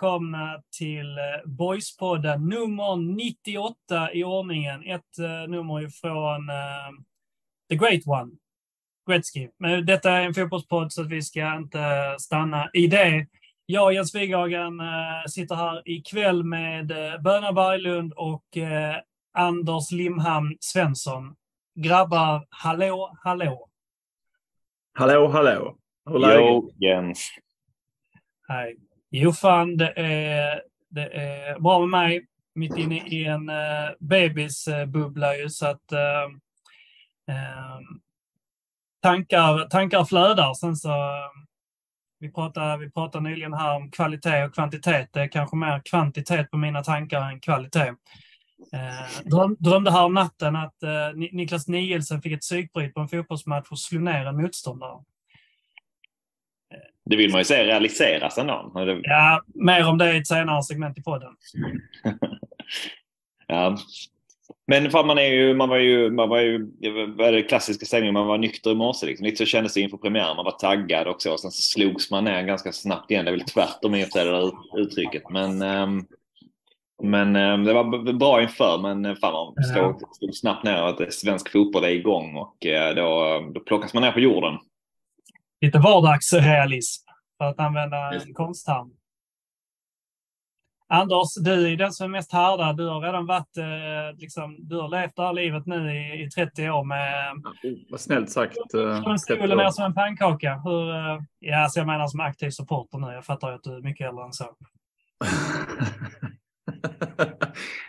välkomna till eh, Boyspodden nummer 98 i ordningen. Ett uh, nummer ifrån uh, The Great One, Gretzky. Men detta är en fotbollspodd så att vi ska inte stanna i det. Jag och Jens Wighagen uh, sitter här ikväll med uh, Böna Berglund och uh, Anders Limhamn Svensson. Grabbar, hallå, hallå. Hallå, hallå. Hur är läget? Jo, Jens. Hej. Jo, fan, det är, det är bra med mig. Mitt inne i en uh, bebisbubbla ju, så att uh, tankar, tankar flödar. Sen så, vi, pratade, vi pratade nyligen här om kvalitet och kvantitet. Det är kanske mer kvantitet på mina tankar än kvalitet. Eh, dröm, drömde här om natten att eh, Niklas Nielsen fick ett psykbryt på en fotbollsmatch och slog ner en motståndare. Det vill man ju se realiseras ändå. Ja, mer om det i ett senare segment i podden. ja. Men för man, är ju, man var ju, man var ju, vad är det klassiska ställningen, man var nykter i morse. Liksom. Lite så kändes det inför premiären, man var taggad och så. Sen så slogs man ner ganska snabbt igen. Det är väl tvärtom i och det där uttrycket. Men, um, men um, det var bra inför, men fan man slog, slog snabbt ner att svensk fotboll är igång och uh, då, då plockas man ner på jorden lite vardagsrealism, för att använda en konstterm. Anders, du är den som är mest härdad. Du har redan varit, eh, liksom, du har levt det här livet nu i, i 30 år med... Ja, vad snällt sagt. Eh, Från stolen ner som en pannkaka. Hur, eh, ja, alltså jag menar som aktiv supporter nu. Jag fattar ju att du är mycket äldre än så.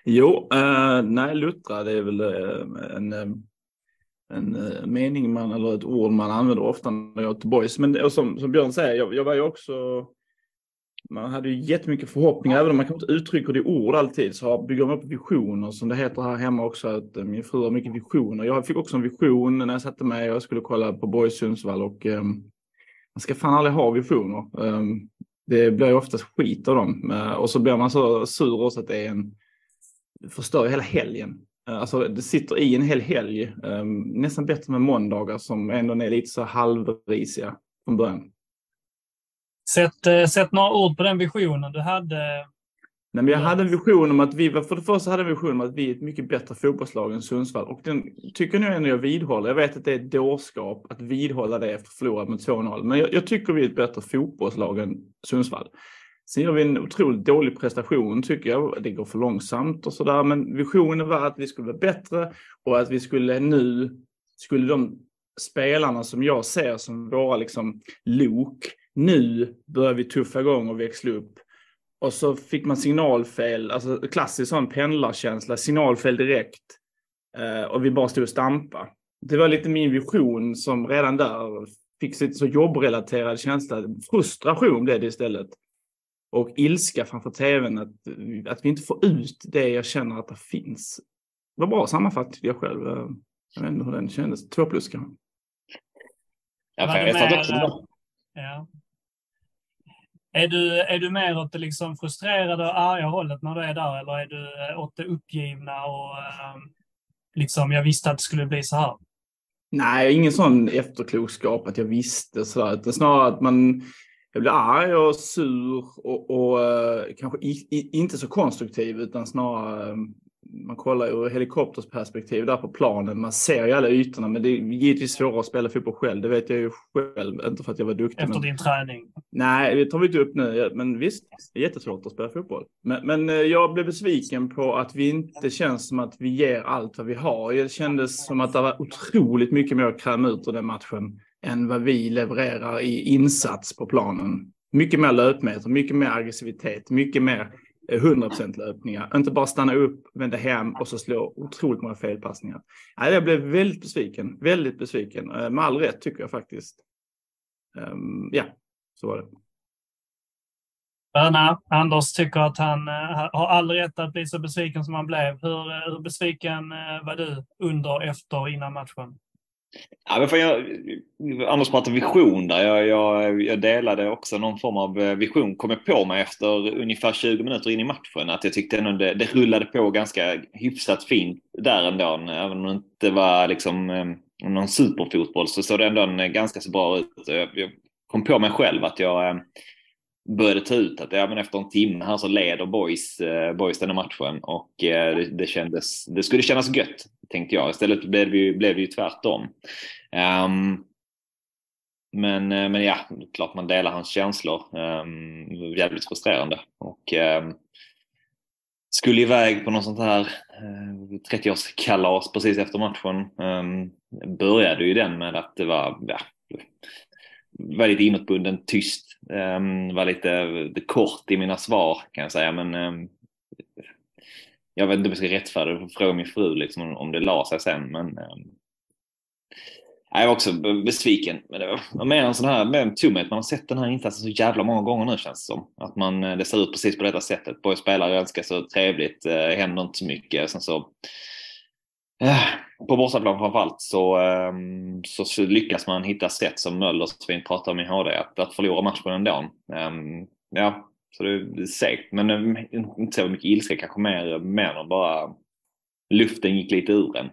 jo, eh, nej, luttra det är väl en, en eh, mening man, eller ett ord man använder ofta när jag är till boys. Men som, som Björn säger, jag, jag var ju också man hade ju jättemycket förhoppningar, även om man kanske inte uttrycker det i ord alltid, så bygger man upp visioner som det heter här hemma också, att eh, min fru har mycket visioner. Jag fick också en vision när jag satte mig och jag skulle kolla på Boys Sundsvall och um, man ska fan aldrig ha visioner. Um, det blir ju oftast skit av dem uh, och så blir man så sur också att det är en förstör hela helgen. Eh, alltså det sitter i en hel helg. Um, nästan bättre med måndagar som ändå är lite så halvrisiga från början. Sätt, uh, sätt några ord på den visionen du hade. Nej, men jag hade en vision om att vi, för det första hade en vision om att vi är ett mycket bättre fotbollslag än Sundsvall. Och den tycker jag ändå jag vidhåller. Jag vet att det är dårskap att vidhålla det efter förlorat med 2-0. Men jag, jag, tycker vi är ett bättre fotbollslag än Sundsvall. Sen gör vi en otroligt dålig prestation tycker jag. Det går för långsamt och sådär. Men visionen var att vi skulle vara bättre och att vi skulle nu, skulle de spelarna som jag ser som våra liksom lok, nu börjar vi tuffa igång och växla upp. Och så fick man signalfel, alltså klassisk sån pendlarkänsla, signalfel direkt. Eh, och vi bara stod och stampa. Det var lite min vision som redan där fick lite så jobbrelaterad känsla. Frustration blev det istället och ilska framför tvn att, att vi inte får ut det jag känner att det finns. Det var bra sammanfattat jag själv. Jag vet inte hur den kändes. Två plus kanske. Ja, jag vet också det. Ja. Är du, är du mer åt det liksom frustrerade och arga hållet när du är där eller är du åt det uppgivna och liksom jag visste att det skulle bli så här? Nej, ingen sån efterklokskap att jag visste sådär, utan snarare att man jag blir arg och sur och, och uh, kanske i, i, inte så konstruktiv utan snarare um, man kollar ur helikoptersperspektiv där på planen. Man ser ju alla ytorna, men det är givetvis svårare att spela fotboll själv. Det vet jag ju själv, inte för att jag var duktig. Efter men... din träning? Nej, det tar vi inte upp nu. Men visst, det är jättesvårt att spela fotboll. Men, men eh, jag blev besviken på att vi inte känns som att vi ger allt vad vi har. Det kändes som att det var otroligt mycket mer att kräma ut ur den matchen än vad vi levererar i insats på planen. Mycket mer löpmeter, mycket mer aggressivitet, mycket mer eh, 100%-löpningar. Inte bara stanna upp, vända hem och så slå otroligt många felpassningar. Jag blev väldigt besviken, väldigt besviken. Eh, med all rätt tycker jag faktiskt. Um, ja, så var det. Anna, Anders tycker att han eh, har all rätt att bli så besviken som han blev. Hur, hur besviken var du under, efter och innan matchen? Ja, men för jag, Anders pratade vision där. Jag, jag, jag, delade också någon form av eh, vision. Kom jag på mig efter ungefär 20 minuter in i matchen att jag tyckte ändå det, det rullade på ganska hyfsat fint där ändå. Även om det inte var liksom eh, någon superfotboll så såg det ändå ganska så bra ut. Jag, jag kom på mig själv att jag eh, började ta ut att ja, men efter en timme här så leder Boys, eh, boys den matchen och eh, det, det, kändes, det skulle kännas gött tänkte jag. Istället blev det ju, blev det ju tvärtom. Um, men, men ja, klart man delar hans känslor. Um, jävligt frustrerande. Och um, skulle iväg på något sånt här uh, 30-årskalas precis efter matchen. Um, började ju den med att det var ja, lite inåtbunden, tyst. Um, var lite, eh, kort i mina svar kan jag säga. Men um, jag vet inte om jag ska rättfärdiga det, fråga min fru liksom, om det la sig sen. Men um, jag var också besviken. Men det var mer en sån här med tomhet. Man har sett den här insatsen så jävla många gånger nu känns det som. Att man, eh, det ser ut precis på detta sättet. Borg spelar ganska så trevligt, eh, händer inte så mycket. Sen så eh, på bortaplan framförallt så, um, så lyckas man hitta sätt som Möller så fint pratar om i HD att, att förlora matchen ändå. Um, ja, så det är segt. Men um, inte så mycket ilska, kanske mer, mer än bara luften gick lite ur en.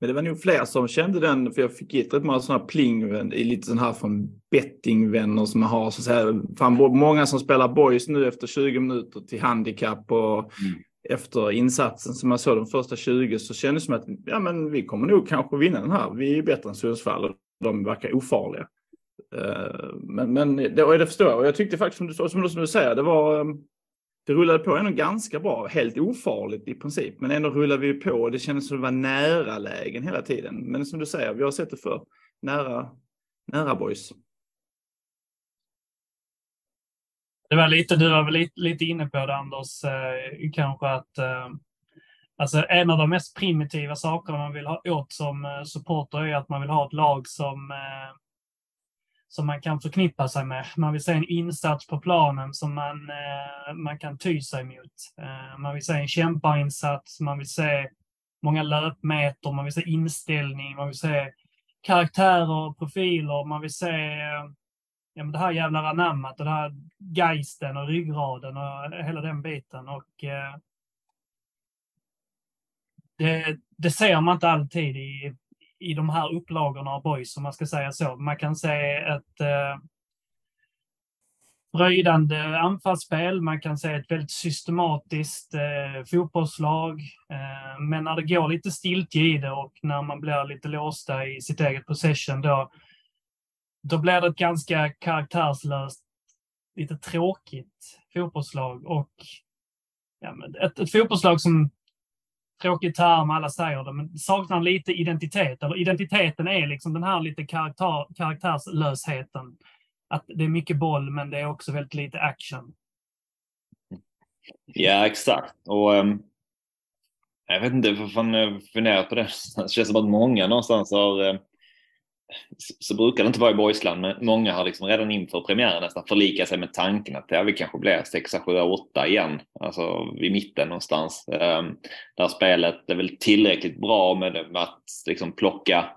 Men det var nog fler som kände den, för jag fick hit rätt många sådana pling i lite sån här från bettingvänner som man har. Så säga, fan, många som spelar boys nu efter 20 minuter till handikapp och mm efter insatsen som man såg de första 20 så kändes det som att ja, men vi kommer nog kanske vinna den här. Vi är bättre än Sundsvall och de verkar ofarliga. Eh, men, men det, det förstår jag. Och jag tyckte faktiskt som du, som du, som du säger, det var ehm, det rullade på ändå ganska bra, helt ofarligt i princip. Men ändå rullade vi på och det kändes som det var nära lägen hela tiden. Men som du säger, vi har sett det för nära, nära boys. Det var lite, du var väl lite, lite inne på det Anders, eh, kanske att eh, alltså en av de mest primitiva sakerna man vill ha åt som eh, supporter är att man vill ha ett lag som, eh, som man kan förknippa sig med. Man vill se en insats på planen som man, eh, man kan ty sig mot. Eh, man vill se en kämparinsats, man vill se många löpmeter, man vill se inställning, man vill se karaktärer och profiler, man vill se eh, ja, men det här jävlar anammat och det här geisten och ryggraden och hela den biten. Och, eh, det, det ser man inte alltid i, i de här upplagorna av boys, om man ska säga så. Man kan se ett eh, fröjdande anfallsspel, man kan se ett väldigt systematiskt eh, fotbollslag. Eh, men när det går lite stiltje i det och när man blir lite låsta i sitt eget possession, då, då blir det ett ganska karaktärslöst, lite tråkigt fotbollslag och ja, ett, ett fotbollslag som tråkig term, alla säger det, men saknar lite identitet. Eller identiteten är liksom den här lite karaktär, karaktärslösheten. Att det är mycket boll, men det är också väldigt lite action. Ja, exakt. Och um, jag vet inte, varför man eh, funderat på det. Det känns som att många någonstans har um, så brukar det inte vara i Boysland, men många har liksom redan inför premiären nästan förlikat sig med tanken att ja, vi kanske blir 6, 7, 8 igen, alltså i mitten någonstans. Um, där spelet är väl tillräckligt bra med att liksom plocka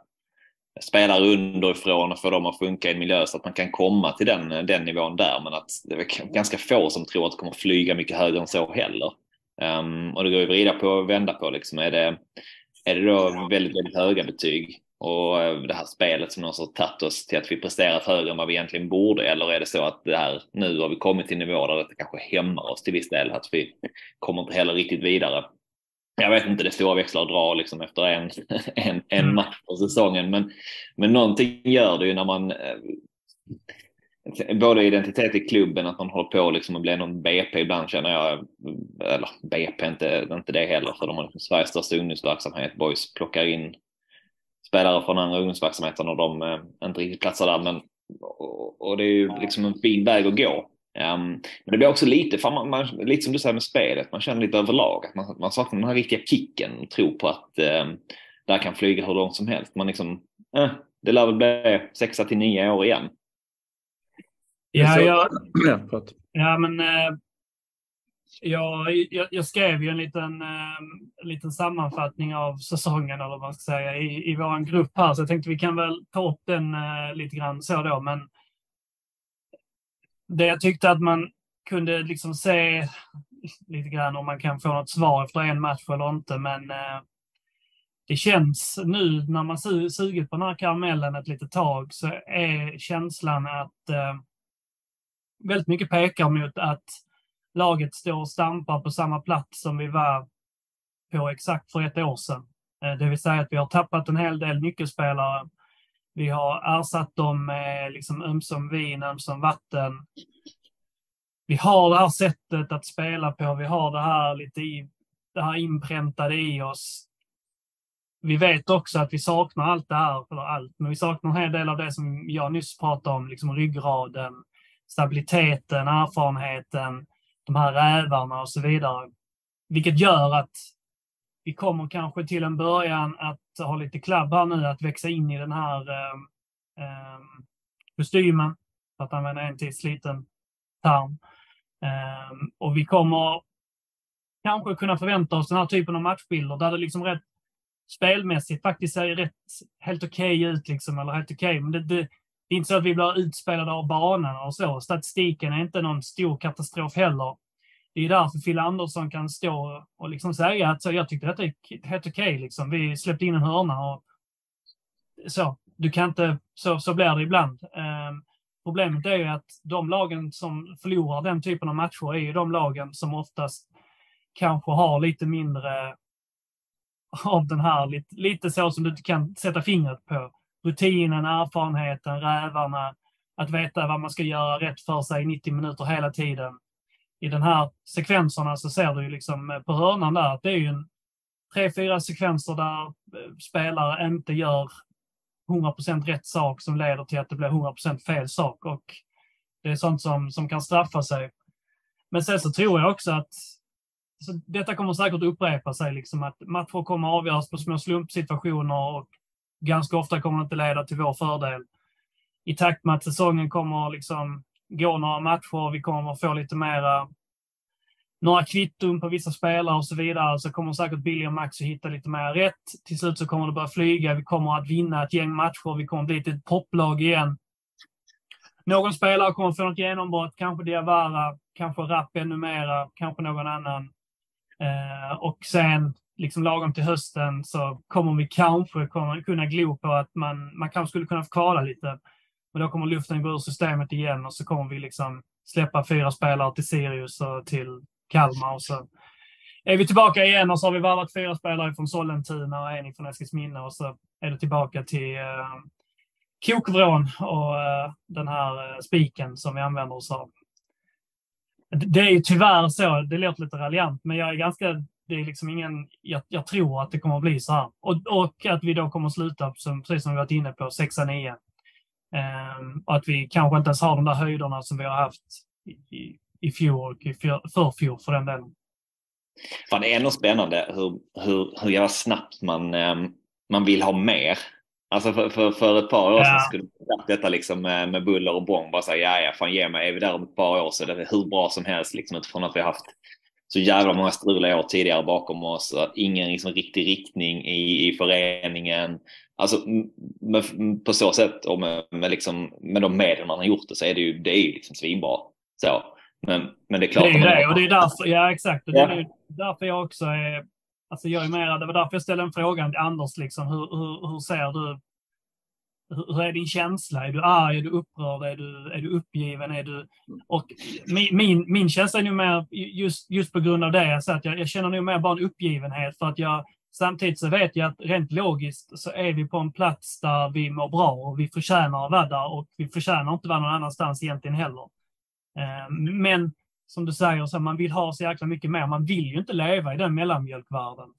spelare underifrån och få dem att funka i en miljö så att man kan komma till den, den nivån där. Men att det är ganska få som tror att det kommer flyga mycket högre än så heller. Um, och det går ju att vrida på och vända på. Liksom. Är, det, är det då väldigt, väldigt höga betyg och eh, det här spelet som någonstans har tagit oss till att vi presterat högre än vad vi egentligen borde? Eller är det så att det här, nu har vi kommit till nivå där det kanske hämmar oss till viss del, att vi kommer inte heller riktigt vidare? Jag vet inte, det är stora växlar att dra liksom efter en, en, en mm. match på säsongen, men, men någonting gör det ju när man eh, både identitet i klubben, att man håller på liksom att bli någon BP ibland känner jag, eller BP inte, inte det heller, för de har liksom Sveriges största ungdomsverksamhet, Boys plockar in spelare från andra ungdomsverksamheten och de eh, inte riktigt platsar där. Men, och, och, det är ju liksom en fin väg att gå. Um, men det blir också lite, för man, man, lite som du säger med spelet, man känner lite överlag att man, man saknar den här riktiga kicken, tro på att det här kan flyga hur långt som helst. Man liksom, eh, det lär väl bli sexa till nio år igen. Ja, ja, ja men eh, Ja, jag, jag, skrev ju en liten, eh, liten sammanfattning av säsongen, eller vad man ska säga, i, i vår grupp här, så jag tänkte vi kan väl ta upp den eh, lite grann så då, men det jag tyckte att man kunde liksom se lite grann om man kan få något svar efter en match eller inte, men eh, det känns nu när man su sugit på den här karamellen ett litet tag så är känslan att eh, väldigt mycket pekar mot att laget står och stampar på samma plats som vi var på exakt för ett år sedan. Eh, det vill säga att vi har tappat en hel del nyckelspelare. Vi har ersatt dem med liksom ömsom vin, ömsom vatten. Vi har det här sättet att spela på. Vi har det här lite i, det här inpräntade i oss. Vi vet också att vi saknar allt det här, eller allt, men vi saknar en hel del av det som jag nyss pratade om, liksom ryggraden, stabiliteten, erfarenheten, de här rävarna och så vidare. Vilket gör att vi kommer kanske till en början att ha lite klabb här nu, att växa in i den här eh, eh, kostymen, för att använda en till sliten term. Eh, och vi kommer kanske kunna förvänta oss den här typen av matchbilder där det liksom rätt spelmässigt faktiskt ser rätt helt okej okay ut, liksom, eller helt okej, okay. men det, det, det är inte så att vi blir utspelade av banan och så. Statistiken är inte någon stor katastrof heller. Det är därför Phil Andersson kan stå och liksom säga att så, jag tyckte detta är helt okej. Okay, liksom. Vi släppte in en hörna och så. Du kan inte, så, så blir det ibland. Um, problemet är ju att de lagen som förlorar den typen av matcher är ju de lagen som oftast kanske har lite mindre av den här, lite, lite så som du inte kan sätta fingret på rutinen, erfarenheten, rävarna, att veta vad man ska göra rätt för sig i 90 minuter hela tiden. I den här sekvenserna så ser du ju liksom eh, på hörnan där att det är ju en tre, fyra sekvenser där eh, spelare inte gör 100% rätt sak som leder till att det blir 100% fel sak och det är sånt som, som kan straffa sig. Men sen så tror jag också att så detta kommer säkert upprepa sig, liksom att matcher kommer avgöras på små slumpsituationer och ganska ofta kommer det inte leda till vår fördel. I takt med att säsongen kommer liksom gå några matcher, vi kommer få lite mera några kvitton på vissa spelare och så vidare, så kommer säkert Billy och Max att hitta lite mer rätt. Till slut så kommer det börja flyga, vi kommer att vinna ett gäng matcher, vi kommer att bli ett poplag igen. Någon spelare kommer få något genombrott, kanske Diawara, kanske Rapp ännu mera, kanske någon annan. Eh, och sen liksom lagom till hösten så kommer vi kanske kunna glo på att man, man kanske skulle kunna få kvala lite. Men då kommer luften gå ur systemet igen och så kommer vi liksom släppa fyra spelare till Sirius och till Kalmar och så är vi tillbaka igen och så har vi varvat fyra spelare från Sollentuna och en från Eskilsminne och så är det tillbaka till eh, kokvrån och eh, den här eh, spiken som vi använder oss av. Det är ju tyvärr så, det låter lite raljant, men jag är ganska det är liksom ingen, jag, jag, tror att det kommer att bli så här. Och, och att vi då kommer att sluta, som, precis som vi varit inne på, 6-9. Um, och att vi kanske inte ens har de där höjderna som vi har haft i, i, fjol och i förfjol för den delen. Fan, det är ändå spännande hur, hur, hur jävla snabbt man, um, man vill ha mer. Alltså för, för, för ett par år sedan skulle man detta liksom med, med buller och bång. Bara säga, ja, ja, fan ge mig, är vi där om ett par år så är det hur bra som helst liksom utifrån att vi har haft så jävla många struliga år tidigare bakom oss. Ingen liksom riktig riktning i, i föreningen. Alltså med, på så sätt och med, med, liksom, med de medel man har gjort det så är det ju, det är ju liksom svinbra. Så. Men, men det är klart. Det är det och det är därför, ja exakt. Och det är därför jag också är, alltså jag är mer, det var därför jag ställde en fråga till Anders liksom, hur, hur, hur ser du hur är din känsla? Är du arg? Är du upprörd? Är du, är du uppgiven? Är du... Och min, min, min känsla är nog mer, just, just på grund av det, så att jag, jag känner nog mer bara en uppgivenhet för att jag samtidigt så vet jag att rent logiskt så är vi på en plats där vi mår bra och vi förtjänar att vara där och vi förtjänar inte att vara någon annanstans egentligen heller. Eh, men som du säger, så man vill ha så jäkla mycket mer. Man vill ju inte leva i den mellanmjölkvärlden.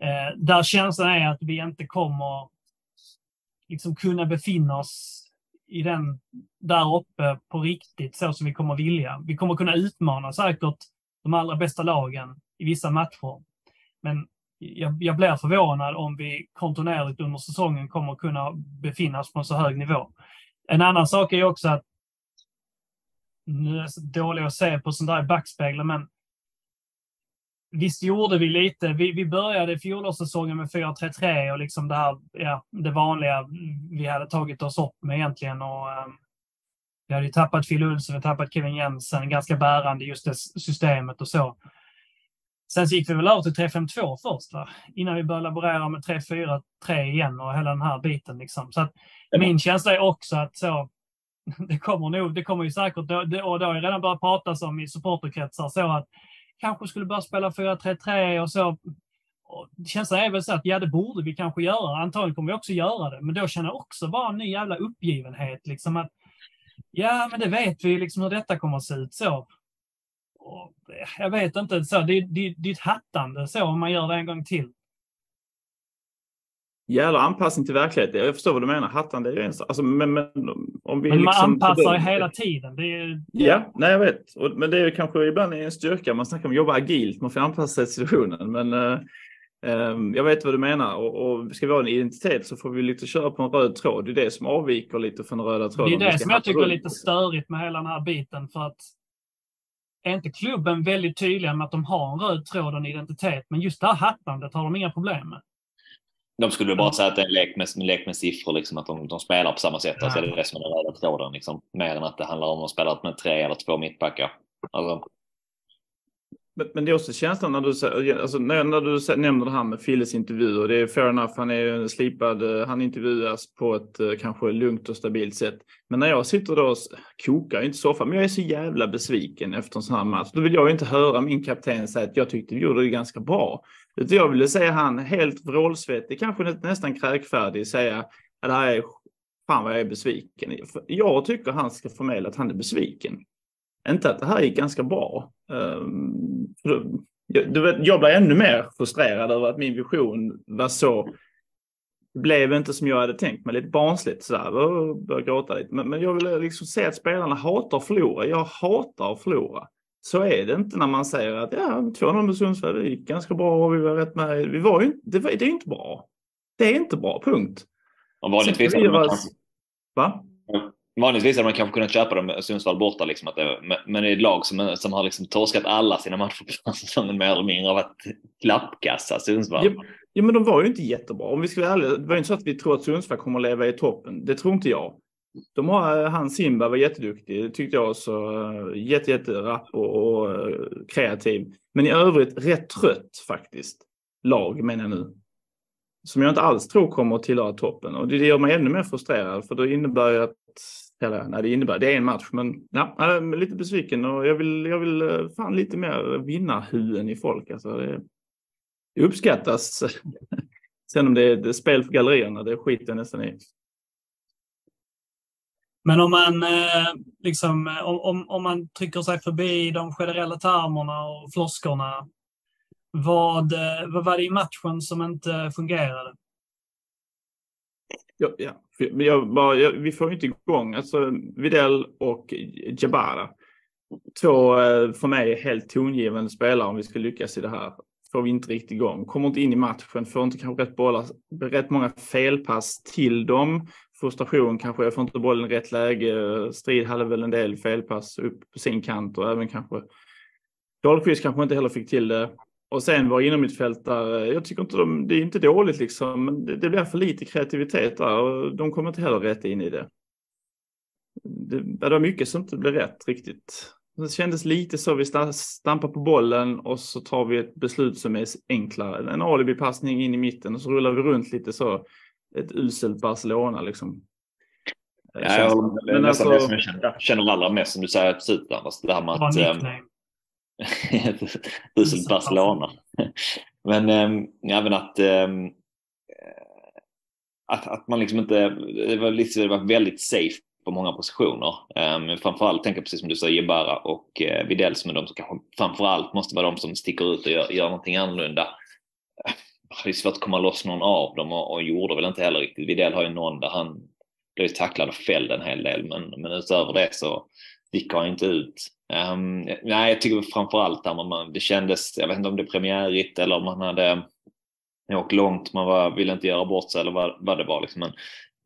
Eh, där känslan är att vi inte kommer liksom kunna befinna oss i den där uppe på riktigt så som vi kommer vilja. Vi kommer kunna utmana säkert de allra bästa lagen i vissa matcher. Men jag, jag blir förvånad om vi kontinuerligt under säsongen kommer kunna befinna oss på en så hög nivå. En annan sak är också att, nu är jag dålig att se på sånt där i backspegeln, men visst gjorde vi lite. Vi, vi började fjolårssäsongen med 4-3-3 och liksom det här, ja, det vanliga vi hade tagit oss upp med egentligen. Och, um, vi hade ju tappat Phil Olsson, vi tappat Kevin Jensen, ganska bärande just det systemet och så. Sen så gick vi väl över till 3-5-2 först, va? innan vi började laborera med 3-4-3 igen och hela den här biten. Liksom. Så att min känsla är också att så, det kommer nog, det kommer ju säkert, och det har ju redan börjat pratas om i supporterkretsar, så att kanske skulle börja spela 4-3-3 och så. Och känslan är väl så att ja, det borde vi kanske göra. Antagligen kommer vi också göra det, men då känner jag också bara en ny jävla uppgivenhet. Liksom att, ja, men det vet vi liksom hur detta kommer att se ut. så. Och jag vet inte, så, det, det, det är ett hattande så om man gör det en gång till. Jävla anpassning till verkligheten. Jag förstår vad du menar. Hattande är ju en alltså, men, men, om vi men man liksom anpassar ju hela tiden. Det är, Ja, nej jag vet. Och, men det är ju kanske ibland en styrka. Man snackar om att jobba agilt. Man får anpassa sig till situationen. Men uh, um, jag vet vad du menar. Och, och ska vi ha en identitet så får vi lite köra på en röd tråd. Det är det som avviker lite från den röda tråden. Det är det som jag tycker är lite störigt med hela den här biten. För att är inte klubben väldigt tydliga med att de har en röd tråd och en identitet, men just det här hattandet har de inga problem med. De skulle bara säga att det är en lek med, en lek med siffror, liksom, att de, de spelar på samma sätt. Ja. Alltså, det är det som är den röda tråden, liksom, mer än att det handlar om att spela med tre eller två mittbackar. Alltså. Men, men, det är också känslan när du, alltså, när, när du nämner det här med Filles intervjuer. Det är fair enough, han är slipad, eh, han intervjuas på ett eh, kanske lugnt och stabilt sätt. Men när jag sitter då och kokar, inte så ofta, men jag är så jävla besviken efter en sån här match. Då vill jag inte höra min kapten säga att jag tyckte vi gjorde det ganska bra. Utan jag ville säga han helt vrålsvettig, kanske nästan kräkfärdig, säga att det här är fan vad jag är besviken. Jag tycker han ska förmedla att han är besviken. Inte att det här gick ganska bra. Ehm, du vet, jag blev ännu mer frustrerad över att min vision var så det blev inte som jag hade tänkt mig, lite barnsligt sådär. Började gråta lite. Men, men jag vill liksom se att spelarna hatar att förlora. Jag hatar att förlora. Så är det inte när man säger att ja, 2-0 med Sundsvall, det gick ganska bra och vi var rätt med. Vi var ju, det, var, det är inte bra. Det är inte bra, punkt. Och vanligtvis hade man kanske... Va? Vanligtvis hade man kanske kunnat köpa dem Sundsvall borta, liksom, att det, men det är ett lag som, som har liksom torskat alla sina matcher på säsongen mer eller mindre av att klappkassa Sundsvall. Ja, ja, men de var ju inte jättebra. Om vi ska vara ärliga, det var ju inte så att vi tror att Sundsvall kommer att leva i toppen. Det tror inte jag. De har, eh, han Simba var jätteduktig, tyckte jag också. Eh, jätte, jätterapp och, och eh, kreativ. Men i övrigt rätt trött faktiskt. Lag menar jag nu. Som jag inte alls tror kommer att tillhöra toppen. Och det gör mig ännu mer frustrerad för då innebär ju att eller, nej, det innebär, det är en match, men ja, jag är lite besviken och jag vill, jag vill fan lite mer vinna huen i folk. Alltså, det, det uppskattas. Sen om det är, det är spel för gallerierna, det skiter jag nästan i. Men om man, eh, liksom, eh, om, om man trycker sig förbi de generella termerna och floskorna, vad, eh, vad var det i matchen som inte fungerade? Ja, ja. Jag bara, jag, vi får inte igång alltså Videll och Jabara. Två eh, för mig helt tongivande spelare om vi ska lyckas i det här. Får vi inte riktigt igång. Kommer inte in i matchen, får inte kanske rätt bollar, rätt många felpass till dem frustration kanske. Jag får inte bollen i rätt läge. Strid hade väl en del felpass upp på sin kant och även kanske Dahlqvist kanske inte heller fick till det. Och sen var inom mitt fält där, jag tycker inte de, det är inte dåligt liksom, men det, det blir för lite kreativitet där och de kommer inte heller rätt in i det. Det, det var mycket som inte blev rätt riktigt. Det kändes lite så, vi stampar på bollen och så tar vi ett beslut som är enklare. En alibi-passning in i mitten och så rullar vi runt lite så ett uselt Barcelona liksom. Ja, jag håller med. Det är nästan alltså, det som jag känner, känner allra mest som du säger på slutet. Alltså det här med att... Um, uselt Barcelona. men äm, även att, äm, att, att man liksom inte... Det var, lite, det var väldigt safe på många positioner. Um, framförallt tänker jag precis som du säger, Jebara och uh, Videll som är de som kanske framförallt måste vara de som sticker ut och gör, gör någonting annorlunda är svårt att komma loss någon av dem och, och gjorde väl inte heller riktigt. Videll har ju någon där han blev tacklad och fälld en hel del men, men utöver det så gick han inte ut. Um, nej, jag tycker framförallt där man, det kändes, jag vet inte om det är premiärigt eller om man hade åkt långt, man var, ville inte göra bort sig eller vad, vad det var liksom. Men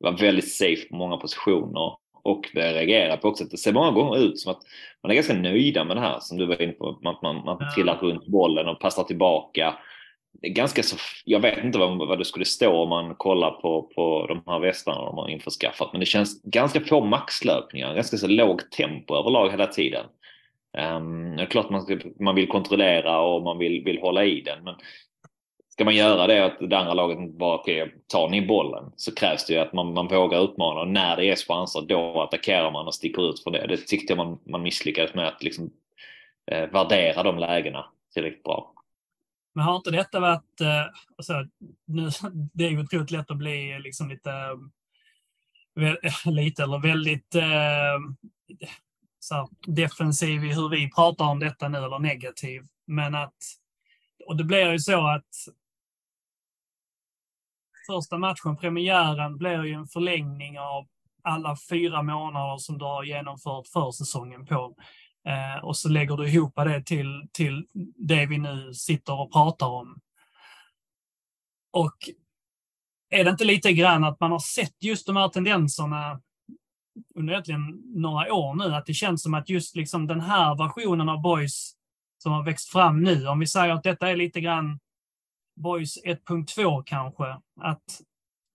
det var väldigt safe på många positioner och det reagerar på också att det ser många gånger ut som att man är ganska nöjda med det här som du var inne på. Man, man, man ja. trillar runt bollen och passar tillbaka. Det är ganska så, jag vet inte vad, vad det skulle stå om man kollar på, på de här västarna de har införskaffat, men det känns ganska få maxlöpningar, ganska så lågt tempo överlag hela tiden. Um, det är klart man, ska, man vill kontrollera och man vill, vill hålla i den, men ska man göra det att det andra laget bara, okay, tar ni bollen så krävs det ju att man, man vågar utmana och när det är chanser då attackerar man och sticker ut från det. Det tyckte jag man, man misslyckades med att liksom, eh, värdera de lägena tillräckligt bra. Men har inte detta varit, eh, alltså, nu, det är ju otroligt lätt att bli liksom lite, eh, lite eller väldigt eh, så defensiv i hur vi pratar om detta nu eller negativ. Men att, och det blir ju så att första matchen, premiären, blir ju en förlängning av alla fyra månader som du har genomfört försäsongen på. Eh, och så lägger du ihop det till, till det vi nu sitter och pratar om. Och är det inte lite grann att man har sett just de här tendenserna under egentligen några år nu, att det känns som att just liksom den här versionen av Boys som har växt fram nu, om vi säger att detta är lite grann Boys 1.2 kanske, att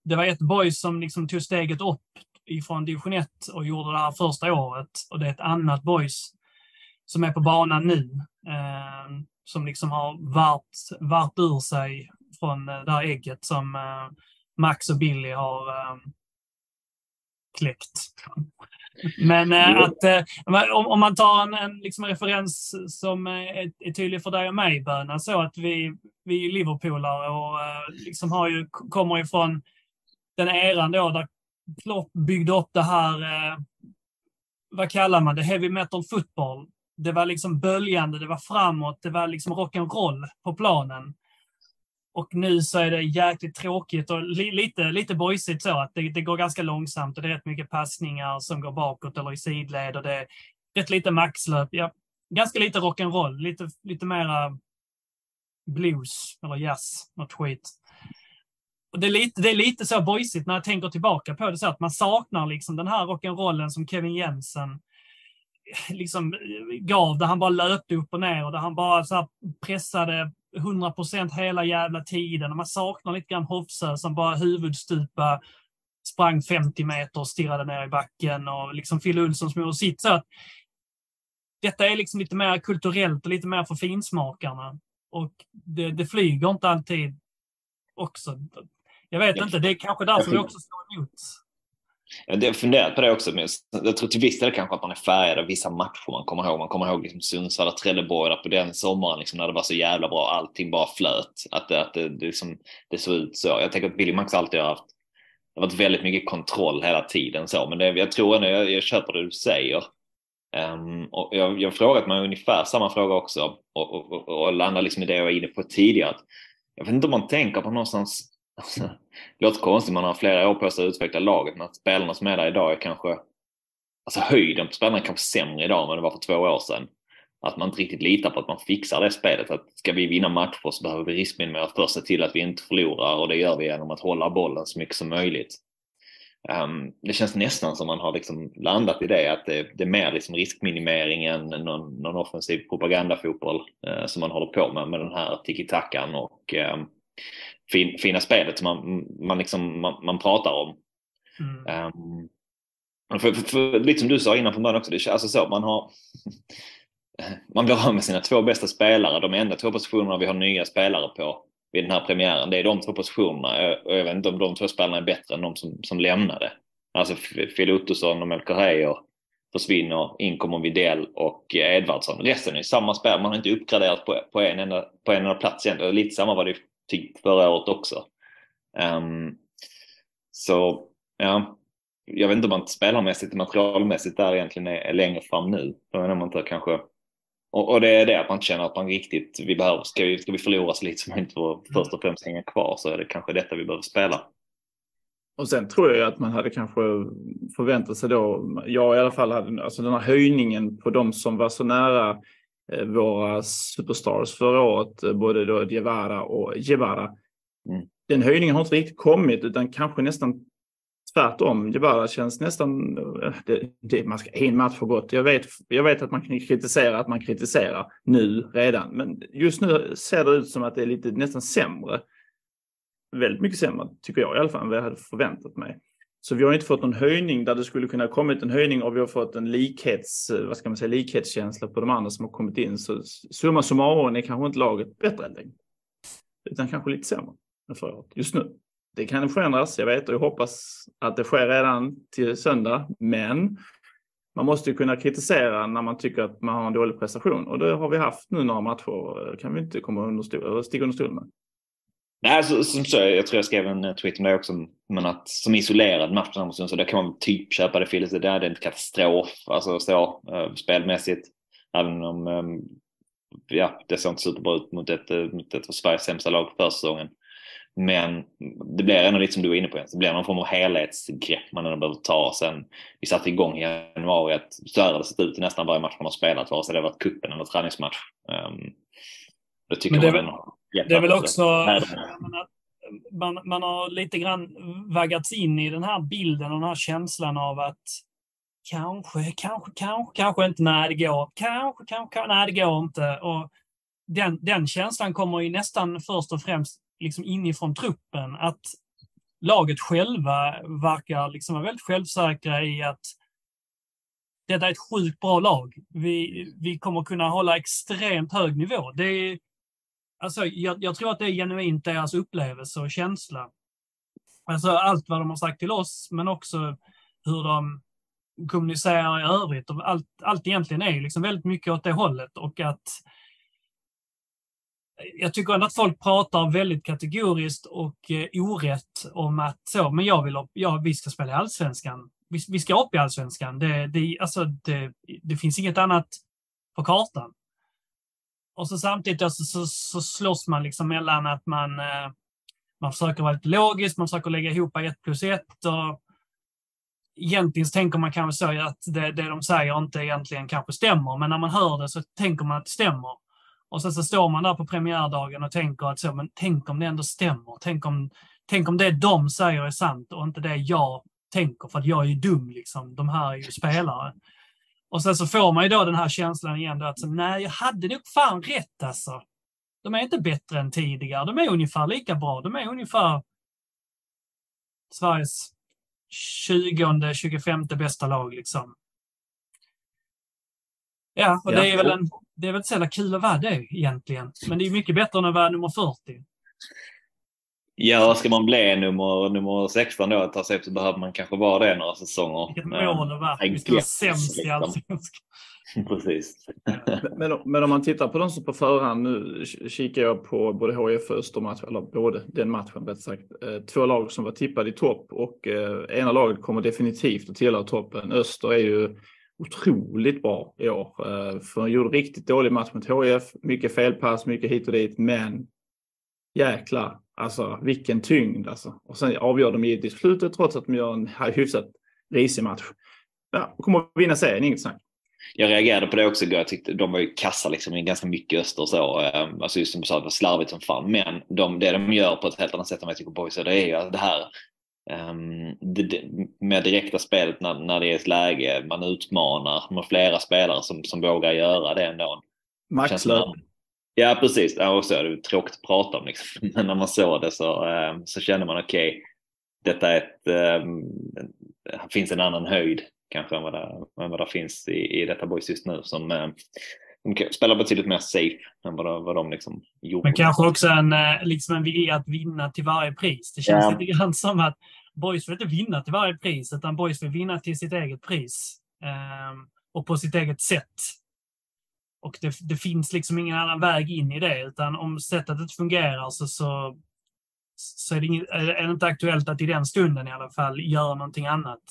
det var ett Boys som liksom tog steget upp ifrån division 1 och gjorde det här första året och det är ett annat Boys som är på banan nu, eh, som liksom har varit, varit ur sig från eh, det här ägget som eh, Max och Billy har eh, kläckt. Men eh, att eh, om, om, man tar en, en liksom referens som är, är tydlig för dig och mig, Böna, så att vi, vi är Liverpoolare och liksom har ju, kommer ifrån den eran då där Klopp byggde upp det här, vad kallar man det, heavy metal football. Det var liksom böljande, det var framåt, det var liksom rock'n'roll på planen. Och nu så är det jäkligt tråkigt och li lite, lite boysigt så att det, det, går ganska långsamt och det är rätt mycket passningar som går bakåt eller i sidled och det är rätt lite maxlöp. Ja, ganska lite rock'n'roll, lite, lite mera blues eller jazz, något skit. Och det, är lite, det är lite så boysigt när jag tänker tillbaka på det, så att man saknar liksom den här rock'n'rollen som Kevin Jensen liksom gav, där han bara löpte upp och ner och där han bara så pressade 100 procent hela jävla tiden. Och man saknar lite grann Hofsö som bara huvudstupa, sprang 50 meter och stirrade ner i backen och liksom Phil Olsson som gjorde sitt. Så att detta är liksom lite mer kulturellt och lite mer för finsmakarna. Och det, det flyger inte alltid också. Jag vet inte, det är kanske därför vi också står emot. Jag har funderat på det också, men jag tror till viss del kanske att man är färgad av vissa matcher man kommer ihåg. Man kommer ihåg liksom Sundsvall och Trelleborg på den sommaren liksom, när det var så jävla bra, allting bara flöt. Att, det, att det, det, liksom, det såg ut så. Jag tänker att Billy Max alltid har haft det har varit väldigt mycket kontroll hela tiden så, men det, jag tror ändå jag, jag köper det du säger. Um, och jag, jag har frågat mig ungefär samma fråga också och, och, och, och landar liksom i det jag var inne på tidigare. Jag vet inte om man tänker på någonstans Alltså, det låter konstigt, man har flera år på sig att utveckla laget, men att spelarna som är där idag är kanske, alltså höjden på spelarna är kanske sämre idag än vad det var för två år sedan. Att man inte riktigt litar på att man fixar det spelet. Att ska vi vinna matcher så behöver vi riskminimera först se till att vi inte förlorar och det gör vi genom att hålla bollen så mycket som möjligt. Um, det känns nästan som man har liksom landat i det, att det, det är mer liksom riskminimering än någon, någon offensiv propagandafotboll uh, som man håller på med, med den här tiki-takan och um, fin, fina spelet som man, man, liksom, man, man pratar om. Mm. Um, för, för, för, lite som du sa innan från början också, det alltså så man har man blir av med sina två bästa spelare, de enda två positionerna vi har nya spelare på vid den här premiären, det är de två positionerna. Och jag vet inte om de två spelarna är bättre än de som, som lämnade. Alltså Phil Ottosson och Melker Heier försvinner, in kommer Widell och Edvardsson. Resten är samma spel, man har inte uppgraderat på, på, en, enda, på en enda plats egentligen. Lite samma var det typ förra året också. Um, så ja, jag vet inte om man spelarmässigt och materialmässigt där egentligen är, är längre fram nu. Är man inte kanske och, och, det är det att man känner att man riktigt, vi behöver, ska vi, ska vi förlora så lite som inte får först och främst hänga kvar så är det kanske detta vi behöver spela. Och sen tror jag att man hade kanske förväntat sig då, jag i alla fall hade, alltså den här höjningen på de som var så nära våra superstars förra året, eh, både då Diawara och Jevara. Mm. Den höjningen har inte riktigt kommit utan kanske nästan tvärtom. Jebara känns nästan... eh, Det, det, man ska en match för gott. Jag vet, jag vet att man kan kritisera att man kritiserar nu redan. Men just nu ser det ut som att det är lite nästan sämre. Väldigt mycket sämre, tycker jag i alla fall, än vad jag hade förväntat mig. Så vi har inte fått någon höjning där det skulle kunna kommit en höjning och vi har fått en likhets, eh, vad ska man säga, likhetskänsla på de andra som har kommit in. Så summa summarum är kanske inte laget bättre längre. Utan kanske lite sämre än förra året, just nu. Det kan förändras, jag vet och jag hoppas att det sker redan till söndag. Men man måste ju kunna kritisera när man tycker att man har en dålig prestation. Och det har vi haft nu några matcher. Det kan vi inte komma under stol, sticka under stol med. Nej, alltså, som så, jag tror jag skrev en eh, tweet om det också, men att som isolerad match så där kan man typ köpa det Phillies. Det är en katastrof, alltså så uh, spelmässigt. Även om um, ja, det såg inte superbra ut mot ett, uh, mot ett av Sveriges sämsta lag på försäsongen. Men det blir ändå lite som du var inne på, det blir någon form av helhetsgrepp man ändå behöver ta. Sen vi satte igång i januari att så här har det sett ut i nästan varje match man har spelat, vare sig det varit cupen eller träningsmatch. Um, det tycker Men det man ändå- Det är väl också... Menar, Man, man har lite grann vaggats in i den här bilden och den här känslan av att kanske, kanske, kanske, kanske inte, nej det går, kanske, kanske, nej det går inte. Och den, den känslan kommer ju nästan först och främst liksom inifrån truppen. Att laget själva verkar liksom vara väldigt självsäkra i att detta är ett sjukt bra lag. Vi, vi kommer kunna hålla extremt hög nivå. Det är, alltså, jag, jag tror att det är genuint deras upplevelse och känsla. Alltså allt vad de har sagt till oss, men också hur de kommunicerar i övrigt. Och allt, allt egentligen är liksom väldigt mycket åt det hållet och att jag tycker ändå att folk pratar väldigt kategoriskt och eh, orätt om att så, men jag vill ja, vi ska spela i allsvenskan. Vi, vi ska upp i allsvenskan. Det, det, alltså, det, det finns inget annat på kartan. Och så samtidigt så, så, så slåss man liksom mellan att man, eh, man försöker vara lite logisk, man försöker lägga ihop ett plus ett. Och egentligen så tänker man kanske så att det, det de säger inte egentligen kanske stämmer, men när man hör det så tänker man att det stämmer. Och sen så står man där på premiärdagen och tänker att så, men tänk om det ändå stämmer. Tänk om, tänk om det de säger är sant och inte det jag tänker, för att jag är ju dum liksom. De här är ju spelare. Och sen så får man ju då den här känslan igen då att så, nej, jag hade nog fan rätt alltså. De är inte bättre än tidigare. De är ungefär lika bra. De är ungefär Sveriges 20, 25 bästa lag liksom. Ja, och det är väl en, det är väl så jävla kul att vara det egentligen. Men det är mycket bättre än att vara nummer 40. Ja, ska man bli nummer, nummer 16 då ett tag så behöver man kanske vara det några säsonger. Vilket mål att vara. Vi ska vara sämst i liksom. allsvenskan. Precis. Men, men om man tittar på de som på förhand, nu kikar jag på både HIF och Östermatch, eller både den matchen rätt sagt. Eh, Två lag som var tippade i topp och eh, ena laget kommer definitivt att tillhöra toppen. Öster är ju otroligt bra i år. Eh, För de gjorde riktigt dålig match mot HIF, mycket felpass, mycket hit och dit, men jäklar, alltså vilken tyngd alltså. Och sen avgör de givetvis slutet trots att de gör en hyfsat risig match. Ja, kommer att vinna serien, inget snack. Jag reagerade på det också igår. Jag tyckte de var ju kassa liksom i ganska mycket öster och så. Ehm, Alltså just som du sa, det var slarvigt som fan. Men de, det de gör på ett helt annat sätt än vad jag tycker boys det är ju det här um, det, det, med direkta spelet när, när det är ett läge. Man utmanar med flera spelare som, som vågar göra det ändå. Max Känns Löf. som- Ja, precis. Ja, och så är det ju tråkigt att prata om. Liksom. Men när man såg det så, eh, så kände man okej, detta är ett, det finns en annan höjd kanske än vad det, än vad det finns i, i detta boys just nu. Som eh, de spelar betydligt mer safe än vad de, vad de liksom gjorde. Men kanske också en, eh, liksom en vilja att vinna till varje pris. Det känns Ja. lite grann som att boys vill inte vinna till varje pris, utan boys vill vinna till sitt eget pris. Ehm, och på sitt eget sätt. Och det, det finns liksom ingen annan väg in i det, utan om sättet inte fungerar så, så, så är, det ingen, är det- inte aktuellt att i den stunden i alla fall göra någonting annat.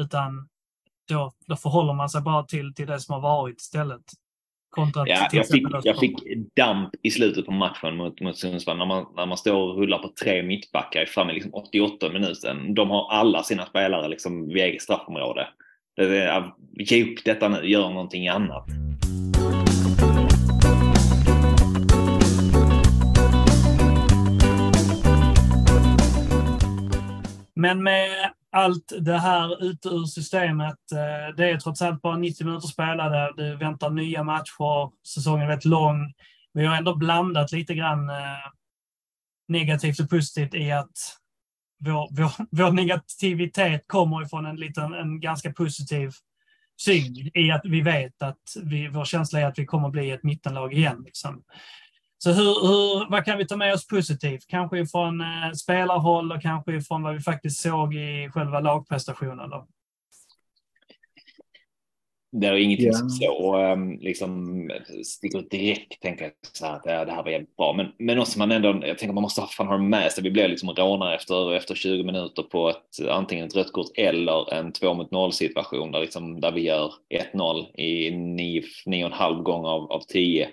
Utan då, då förhåller man sig bara till, till det som har varit istället. Kontra Ja, jag, fick, jag fick damp i slutet på matchen mot, mot Sundsvall när man, när man står och rullar på tre mittbackar fram i liksom 88 minuten. De har alla sina spelare liksom vid eget straffområde. Ge upp detta nu, gör någonting annat. Men med allt det här ute ur systemet. Eh, det är trots allt bara 90 minuter spelade. Du väntar nya matcher. Säsongen är väldigt lång. Vi har ändå blandat lite grann eh, negativt och positivt i att vår, vår, vår negativitet kommer ifrån en, liten, en ganska positiv syn i att vi vet att vi, vår känsla är att vi kommer bli ett mittenlag igen. Liksom. Så hur, hur, vad kan vi ta med oss positivt? Kanske ifrån eh, spelarhåll och kanske ifrån vad vi faktiskt såg i själva lagprestationen. Då. Det är ingenting yeah. som så um, liksom sticker ut direkt, tänker jag så här, att ja, det här var jävligt bra. Men, men också man ändå, jag tänker man måste fan ha det med sig. Vi blev liksom rånare efter, efter 20 minuter på ett, antingen ett rött kort eller en 2 mot 0 situation där, liksom, där vi gör 1-0 i 9,5 gånger av, av 10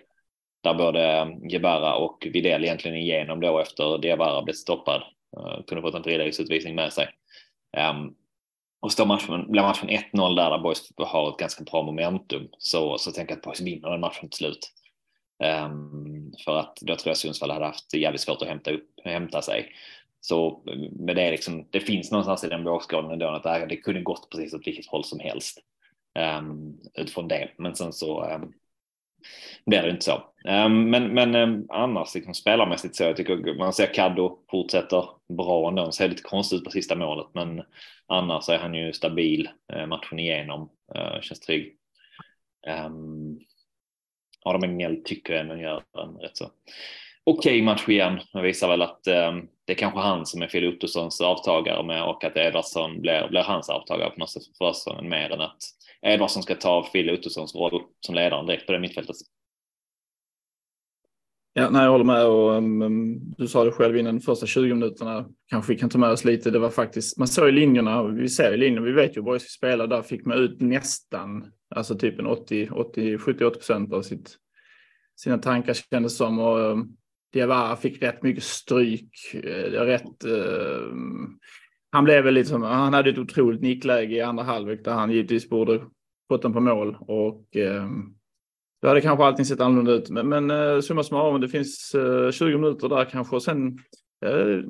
där både Gebara och Videl egentligen igenom då efter Diawara blev stoppad. Uh, kunde fått en frilägesutvisning med sig. Um, och står matchen, blir matchen 1-0 där, där Boys har ett ganska bra momentum så, så tänker jag att Boys vinner den matchen till slut. Um, för att då tror jag Sundsvall hade haft jävligt svårt att hämta, upp, hämta sig. Så med det, liksom, det finns någonstans i den vågskålen ändå att det kunde gått precis åt vilket håll som helst um, utifrån det. Men sen så um, blir det inte så. Ehm, men, men ehm, annars liksom spelarmässigt så jag tycker man ser Caddo fortsätter bra ändå. Han ser lite konstigt ut på sista målet men annars är han ju stabil eh, matchen igenom. Eh, känns trygg. Ehm, Adam Engel tycker jag ändå gör en rätt så okej okay match igen. Det visar väl att det är kanske han som är Phil Ottossons avtagare med och att Ederson blir, blir hans avtagare på något sätt för säsongen mer än att Edvardsson ska ta Phil Ottossons roll som ledaren direkt på det mittfältet. Ja, nej, jag håller med och um, um du sa det själv innan de första 20 minuterna kanske vi kan ta med oss lite. Det var faktiskt, man såg i linjerna, vi ser i linjerna, vi vet ju vad vi ska spela, där fick man ut nästan, alltså typ en 80, 80, 78 procent av sitt, sina tankar kändes som och um, Diawara fick rätt mycket stryk, eh, rätt, uh, han blev väl lite han hade ett otroligt nickläge i andra halvlek där han givetvis borde fått den på mål och eh, då hade kanske allting sett annorlunda ut. Men, men eh, summa summarum, det finns eh, 20 minuter där kanske. Och sen eh,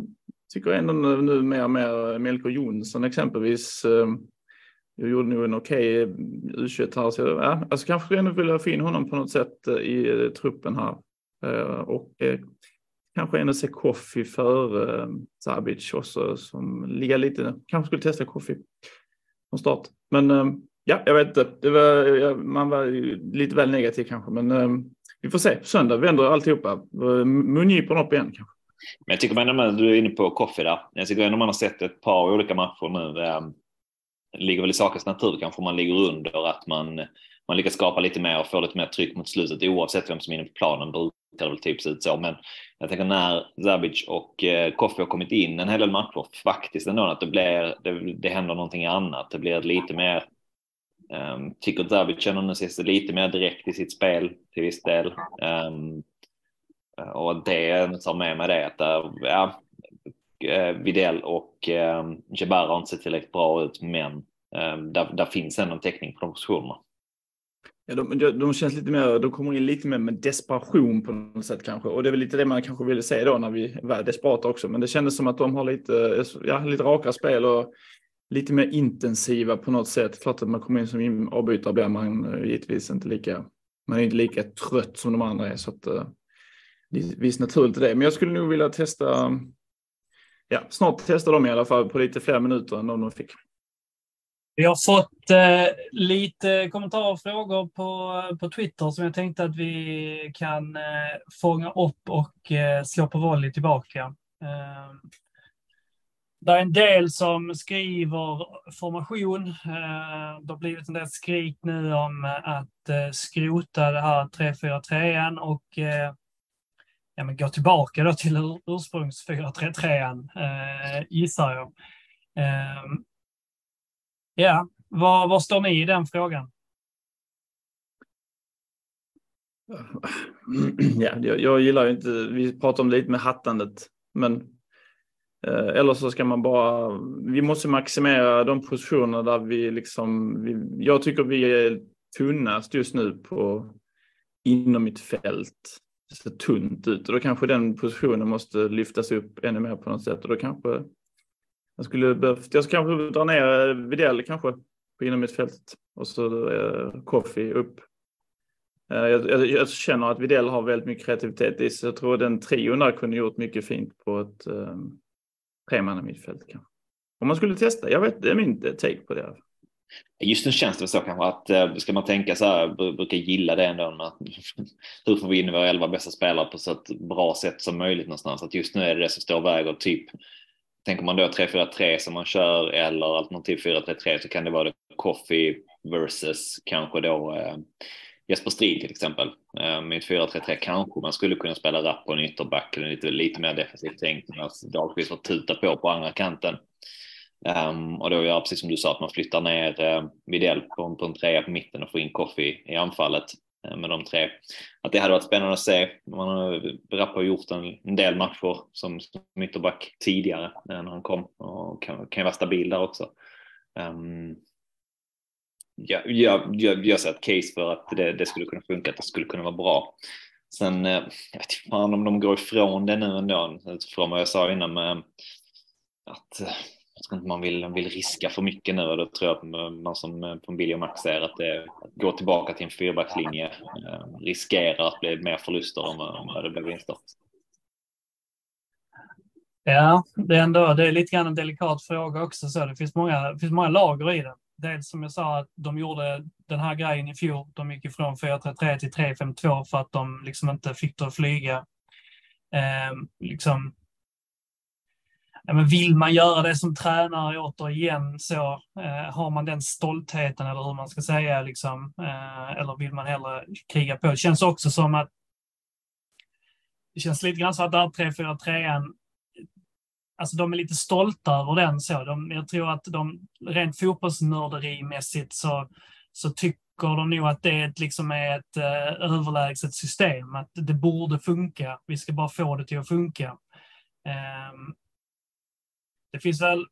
tycker jag ändå nu mer och mer Melker Jonsson exempelvis. Eh, jag gjorde nog en okej eh, okay U21 här. Så, ja, alltså kanske ändå vilja få in honom på något sätt eh, i eh, truppen här. Och kanske ändå se Koffi före eh, Sabic också som ligger lite, kanske skulle testa Koffi från start. Men eh, Ja, jag vet inte. Det var, man var lite väl negativ kanske, men eh, vi får se. På söndag vänder alltihopa. Eh, Mungiporna upp igen kanske. Men jag tycker man, du är inne på Koffi där, jag tycker ändå man har sett ett par olika matcher nu. Det ligger väl i sakens natur kanske man ligger under att man, man lyckas skapa lite mer och få lite mer tryck mot slutet oavsett vem som är inne på planen ser väl typ ut så. Men jag tänker när Zabic och eh, har kommit in en hel del matcher faktiskt ändå att det blir, det, det händer någonting annat. Det blir lite mer Um, tycker Zabic känner nu sig lite mer direkt i sitt spel till viss del. Um, och det tar med mig det att eh, ja, eh, Videll och ehm, um, Jabbar har inte sett tillräckligt bra ut, men um, där, där finns ändå en täckning på de positionerna. Ja, de, de, de, känns lite mer, de kommer in lite mer med desperation på något sätt kanske. Och det är väl lite det man kanske ville se då när vi var desperata också. Men det kändes som att de har lite, ja, lite raka spel och lite mer intensiva på något sätt. Klart att man kommer in som avbytare blir man eh, givetvis inte lika, man är inte lika trött som de andra är. Så att, eh, det är visst naturligt det. Men jag skulle nog vilja testa, ja, snart testa dem i alla fall på lite fler minuter än de de fick. Vi har fått eh, lite kommentarer och frågor på, på Twitter som jag tänkte att vi kan eh, fånga upp och eh, slå på volley tillbaka. Eh, det är en del som skriver formation. Eh, det har blivit en del skrik nu om att eh, skrota det här 3-4-3 och eh, ja, men gå tillbaka då till ursprungs 4-3-3 eh, gissar jag. Eh, Ja, var, var står ni i den frågan? Ja, jag, jag gillar ju inte, vi pratar om det lite med hattandet, men Eh, eller så ska man bara, vi måste maximera de positioner där vi liksom, vi, jag tycker vi är tunnast just nu på inom mitt fält. Det ser tunt ut och då kanske den positionen måste lyftas upp ännu mer på något sätt och då kanske jag skulle behövt, jag ska kanske dra ner eh, Widell kanske på innermittfältet och så eh, Koffi upp. Eh, jag, jag, jag, känner att Videll har väldigt mycket kreativitet i sig. Jag tror den trion där kunde gjort mycket fint på ett eh, tremanna kanske. Om man skulle testa, jag vet, det är min take på det. Just nu känns det så kanske att eh, ska man tänka så här, brukar gilla det ändå. Att, hur får vi in våra elva bästa spelare på så ett bra sätt som möjligt någonstans? Att just nu är det det som står och väger. Typ, tänker man då 3-4-3 som man kör eller alternativ 4-3-3 så kan det vara det Coffee versus kanske då eh, Jesper Strid till exempel. Eh, med 4-3-3 kanske man skulle kunna spela rapp på en ytterback eller lite, lite mer defensivt tänkt. Medan alltså Dahlqvist får tuta på på andra kanten. Um, och då gör precis som du sa att man flyttar ner eh, Widell på, en, på en trea på mitten och får in Coffee i anfallet Eh, med de tre. Att det hade varit spännande att se. Man har, Rapp har gjort en, en del matcher som, som ytterback tidigare eh, när han kom och kan, kan vara stabil där också. Um, ja, jag, jag, jag ser ett case för att det, det, skulle kunna funka, att det skulle kunna vara bra. Sen, eh, jag vet inte om de går ifrån det nu ändå, utifrån vad jag sa innan med att jag tror inte man vill, vill riska för mycket nu och då tror jag att man som eh, på och Max säger att det att gå tillbaka till en fyrbackslinje eh, riskerar att bli mer förluster om, om det blir vinster. Ja, det är ändå det är lite grann en delikat fråga också. Så det finns många, det finns många lager i det. Dels som jag sa att de gjorde den här grejen i fjol. De gick ifrån 4-3-3 till 3-5-2 för att de liksom inte fick det att flyga. Eh, liksom, ja, men vill man göra det som tränare återigen så eh, har man den stoltheten eller hur man ska säga liksom, eh, eller vill man hellre kriga på? Det känns också som att det känns lite grann så att där 3-4-3 Alltså de är lite stolta över den så. De, jag tror att de rent fotbollsnörderimässigt så, så tycker de nog att det liksom är ett eh, överlägset system. Att det borde funka. Vi ska bara få det till att funka. Um, det finns väl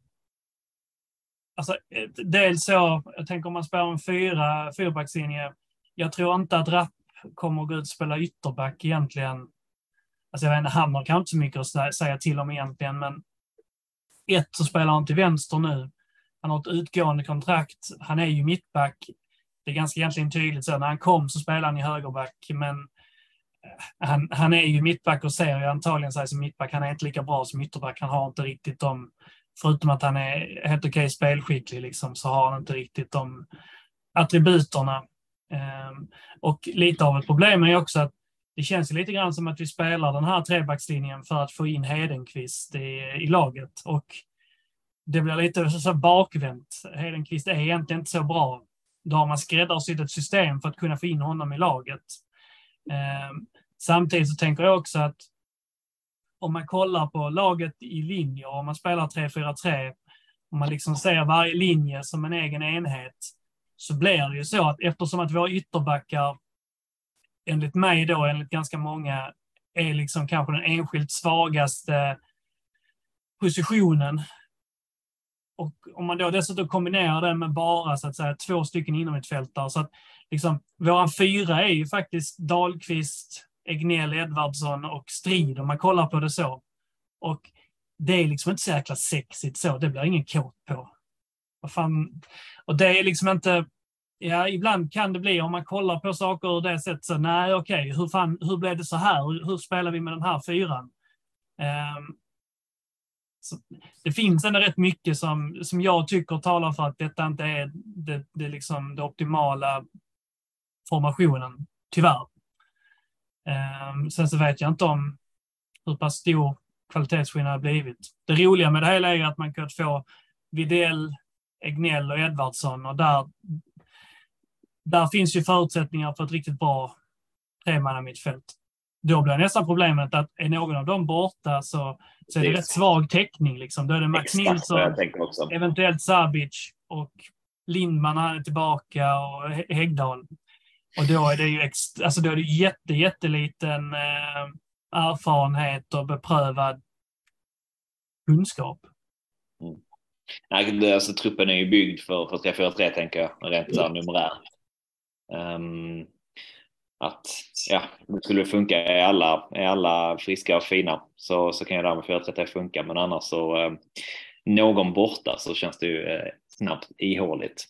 Alltså, eh, dels så, jag tänker om man spelar en fyra, fyrbackslinje. Jag tror inte att Rapp kommer att gå ut och spela ytterback egentligen. Alltså jag vet inte, han har kanske inte så mycket att säga till om egentligen, men ett så spelar han till vänster nu. Han har ett utgående kontrakt. Han är ju mittback. Det är ganska egentligen tydligt så. När han kom så spelade han i högerback, men han, han är ju mittback och ser ju antagligen sig som mittback. Han är inte lika bra som ytterback. Han har inte riktigt de, förutom att han är helt okej okay spelskicklig, liksom, så har han inte riktigt de attributerna. Um, och lite av ett problem är också att det känns lite grann som att vi spelar den här trebackslinjen för att få in Hedenqvist i, i laget. Och det blir lite så, så bakvänt. Hedenqvist är egentligen inte så bra. Då har man skräddarsytt ett system för att kunna få in honom i laget. Um, Samtidigt så tänker jag också att om man kollar på laget i linjer, om man spelar 3-4-3, om man liksom ser varje linje som en egen enhet, så blir det ju så att eftersom att våra ytterbackar, enligt mig då, enligt ganska många, är liksom kanske den enskilt svagaste positionen. Och om man då dessutom kombinerar det med bara så att säga två stycken inom ett fält där, så att liksom våran fyra är ju faktiskt Dahlqvist, Egnell, Edvardsson och Strid om man kollar på det så. Och det är liksom inte så jäkla sexigt så, det blir ingen kåt på. Vad fan? Och det är liksom inte, ja ibland kan det bli om man kollar på saker ur det sättet, så nej okej, okay, hur, fan, hur blev det så här? Hur, hur spelar vi med den här fyran? Um, så det finns ändå rätt mycket som, som jag tycker talar för att detta inte är det, det, liksom det optimala formationen, tyvärr. Um, sen så vet jag inte om hur pass stor kvalitetsskillnad det blivit. Det roliga med det hela är att man kan få Videll, Egnell och Edvardsson och där, där finns ju förutsättningar för ett riktigt bra tremannamittfält. Då blir nästan problemet att är någon av dem borta så, så är det rätt svag täckning. Liksom. Då är det Max Nilsson, eventuellt Sabic och Lindman är tillbaka och Häggdahl. Och då är det ju alltså då är det jätte, jätteliten eh, erfarenhet och beprövad kunskap. Mm. Nej, alltså, truppen är ju byggd för, för 3-4-3 tänker jag, rent mm. numerärt. Um, att ja, det skulle funka. Är alla, är alla friska och fina så, så kan ju det här med 4-3-3 funka, men annars så um, någon borta så känns det ju eh, snabbt ihåligt.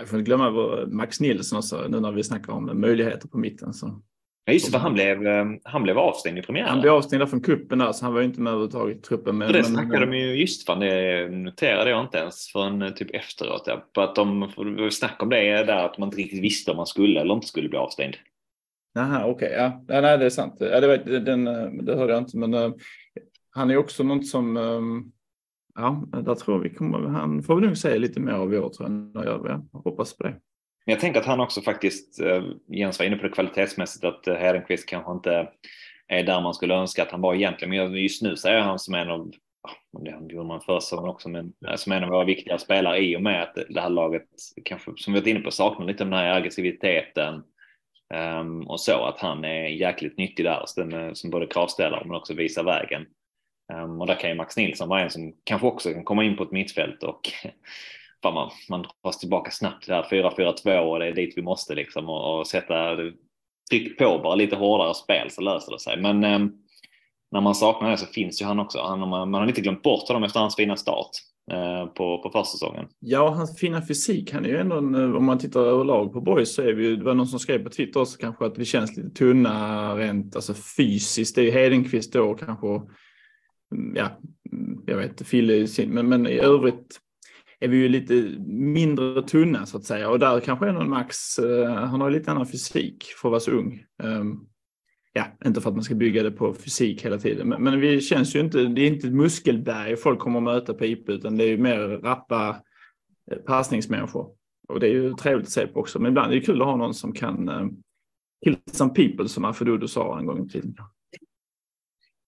Jag får inte glömma Max Nilsson också, nu när vi snackar om möjligheter på mitten. Så. Ja, just det, för han blev, eh, han blev avstängd i premiären. Han blev avstängd från kuppen där, så han var inte med överhuvudtaget i truppen. Men, det snackade de ju just fan, det noterade jag inte ens förrän eh, typ efteråt. Ja. På att de, det var snack om det där att man inte riktigt visste om man skulle eller inte skulle bli avstängd. Jaha, okej. Okay, ja. ja, nej, det är sant. Ja, det, var, den, det hörde jag inte, men han är också något som um, ja, där tror vi kommer, han får vi nog säga lite mer av i år tror jag. Jag hoppas på det. Jag tänker att han också faktiskt, eh, Jens var inne på det kvalitetsmässigt, att eh, Hedenqvist kanske inte är där man skulle önska att han var egentligen. Men just nu så är han som en av, det gjorde man förra säsongen också, men eh, som en av våra viktiga spelare i och med att det här laget kanske, som vi varit inne på, saknar lite av den här aggressiviteten. Um, och så att han är jäkligt nyttig där som både kravställare men också visar vägen. Um, och där kan ju Max Nilsson vara en som kanske också kan komma in på ett mittfält och fan man, man dras tillbaka snabbt till det här 4-4-2 och det är dit vi måste liksom och, och sätta tryck på bara lite hårdare spel så löser det sig. Men um, när man saknar det så finns ju han också. Han, man, man har inte glömt bort honom efter hans fina start eh, på, på försäsongen. Ja, hans fina fysik. Han är ju ändå, en, eh, om man tittar överlag på boys så är vi ju, det var någon som skrev på Twitter också kanske att vi känns lite tunna rent alltså fysiskt. Det är ju Hedenqvist då kanske Mm, ja, mm, jag vet, Fille men, men i övrigt är vi ju lite mindre tunna så att säga och där kanske är någon Max, uh, eh, han har lite annan fysik för att vara så ung. Um, ja, inte för att man ska bygga det på fysik hela tiden, men, men vi känns ju inte, det är inte ett muskelberg folk kommer att möta på IP, utan det är ju mer rappa eh, passningsmänniskor. Och det är ju trevligt att se på också, men ibland är det kul att ha någon som kan uh, kill some people som Afidodo sa en gång i tiden.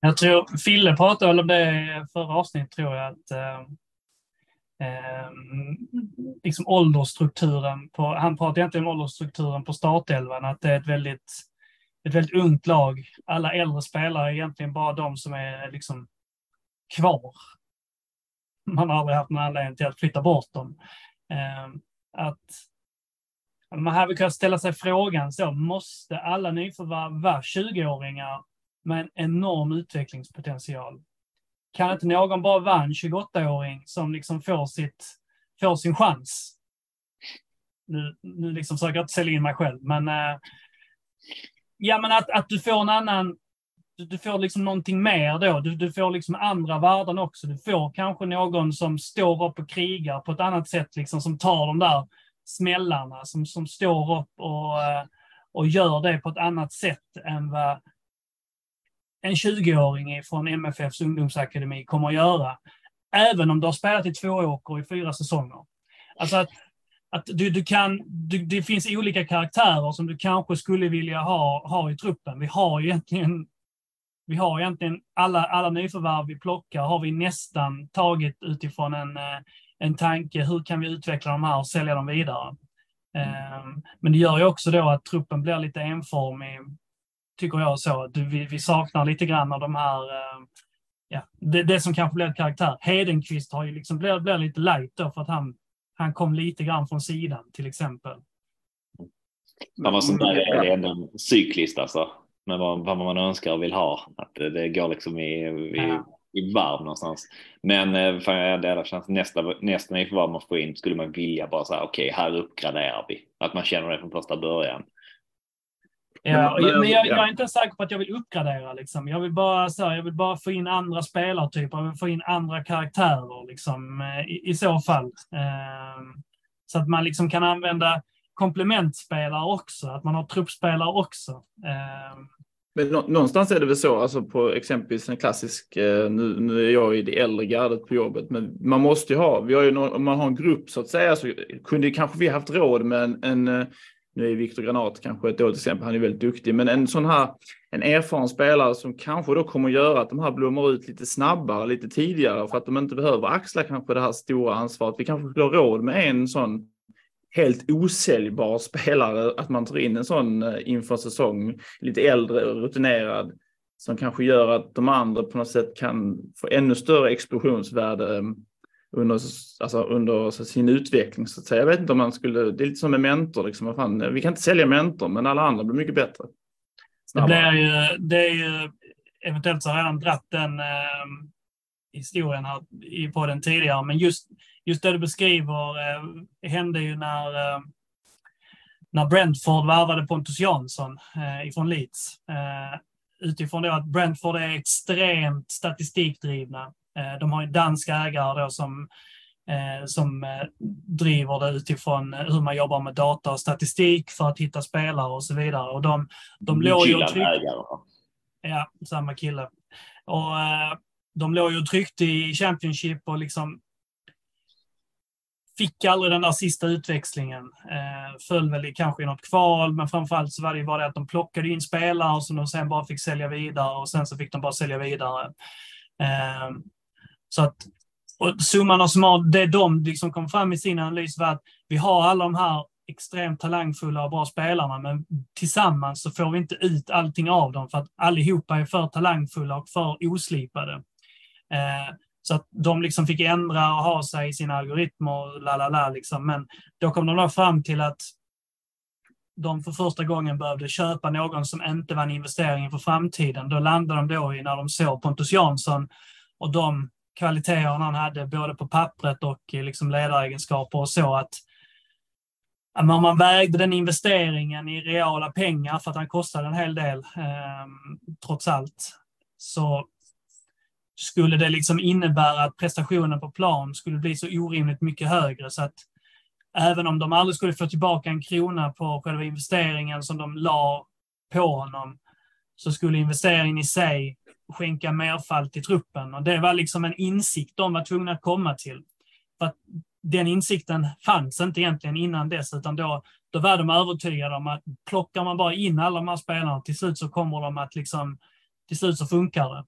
Jag tror Fille pratade om det förra avsnittet tror jag att eh, eh, liksom åldersstrukturen på, han pratade egentligen om åldersstrukturen på startelvan, att det är ett väldigt, ett väldigt ungt lag. Alla äldre spelare är egentligen bara de som är liksom kvar. Man har aldrig haft någon anledning till att flytta bort dem. Eh, att man hade kunnat ställa sig frågan så, måste alla nyförvärv vara 20-åringar med en enorm utvecklingspotential. Kan inte någon bara vara en 28-åring som liksom får, sitt, får sin chans? Nu, nu liksom försöker jag inte sälja in mig själv, men äh, ja, men att, att du får en annan du, du får liksom någonting mer då. Du, du får liksom andra värden också. Du får kanske någon som står upp och krigar på ett annat sätt, liksom, som tar de där smällarna, som, som står upp och, eh, och gör det på ett annat sätt än vad en 20-åring från MFFs ungdomsakademi kommer att göra. Även om du har spelat i två åker i fyra säsonger. Alltså att, att du, du kan, du, det finns olika karaktärer som du kanske skulle vilja ha, ha i truppen. Vi har egentligen, vi har egentligen alla, alla nyförvärv vi plockar har vi nästan tagit utifrån en, eh, en tanke. Hur kan vi utveckla de här och sälja dem vidare? Mm. Men det gör ju också då att truppen blir lite enformig tycker jag så. Att vi, vi saknar lite grann av de här, eh, ja, det, det som kanske blir ett karaktär. Hedenqvist har ju liksom, blir, blir lite light då för att han, han kom lite grann från sidan till exempel. Han var sån där är en cyklist alltså. Men vad, vad man önskar och vill ha. Att det, det går liksom i, i, ja. i varv någonstans. Men eh, för jag delar känslan nästa, nästa nyförvärv man får in skulle man vilja bara säga okej, okay, här uppgraderar vi. Att man känner det från första början. Ja, men, men jag, jag, är inte säker på att jag vill uppgradera. Liksom. Jag, vill bara, så jag vill bara få in andra spelartyper, jag vill få in andra karaktärer liksom, eh, i, i så fall. Eh, så att man liksom kan använda komplementspelare också, att man har truppspelare också. Eh, men någonstans är det väl så, alltså på exempelvis en klassisk, eh, nu, nu är jag i det äldre gardet på jobbet, men man måste ju ha, vi har ju, om man har en grupp så att säga, så kunde kanske vi haft råd med en, en eh, nu är Viktor Granat kanske ett dåligt exempel, han är väldigt duktig, men en sån här en erfaren spelare som kanske då kommer att göra att de här blommar ut lite snabbare, lite tidigare för att de inte behöver axla kanske det här stora ansvaret. Vi kanske skulle ha råd med en sån helt osäljbar spelare, att man tar in en sån eh, inför säsong, lite äldre och rutinerad, som kanske gör att de andra på något sätt kan få ännu större explosionsvärde eh, under, alltså under sin utveckling. Så att säga. Jag vet inte om man skulle, det är lite som med mentor, liksom, fan, vi kan inte sälja mentor, men alla andra blir mycket bättre. Det, blir ju, det är ju, eventuellt så har jag redan dratt den, eh, historien här i podden tidigare, men just, just det du beskriver eh, hände ju när, eh, när Brentford värvade Pontus Jansson eh, ifrån Leeds. Eh, utifrån då att Brentford är extremt statistikdrivna. Eh, de har en dansk ägare då som, eh, som eh, driver det utifrån hur man jobbar med data och statistik för att hitta spelare och så vidare. Och de, de låg ju. Ja, samma kille. Och de låg ju och tryckte i Championship och liksom fick aldrig den där sista utväxlingen. Eh, föll väl kanske i något kval, men framförallt så var det ju bara det att de plockade in spelare som de sen bara fick sälja vidare och sen så fick de bara sälja vidare. Eh, så att och summan av summan, det de liksom kom fram i sin analys var att vi har alla de här extremt talangfulla och bra spelarna, men tillsammans så får vi inte ut allting av dem för att allihopa är för talangfulla och för oslipade. Eh, så att de liksom fick ändra och ha sig i sina algoritmer, la la la liksom. Men då kom de då fram till att de för första gången behövde köpa någon som inte var en investering för framtiden. Då landade de då i när de såg Pontus Jansson och de kvaliteterna han hade både på pappret och eh, liksom ledaregenskaper och så att om man vägde den investeringen i reala pengar, för att han kostade en hel del eh, trots allt, så skulle det liksom innebära att prestationen på plan skulle bli så orimligt mycket högre. Så att även om de aldrig skulle få tillbaka en krona på själva investeringen som de la på honom så skulle investeringen i sig skänka merfall till truppen. Och det var liksom en insikt de var tvungna att komma till. För att den insikten fanns inte egentligen innan dess, utan då, då var de övertygade om att plockar man bara in alla de här spelarna, till slut så kommer de att liksom, till slut så funkar det.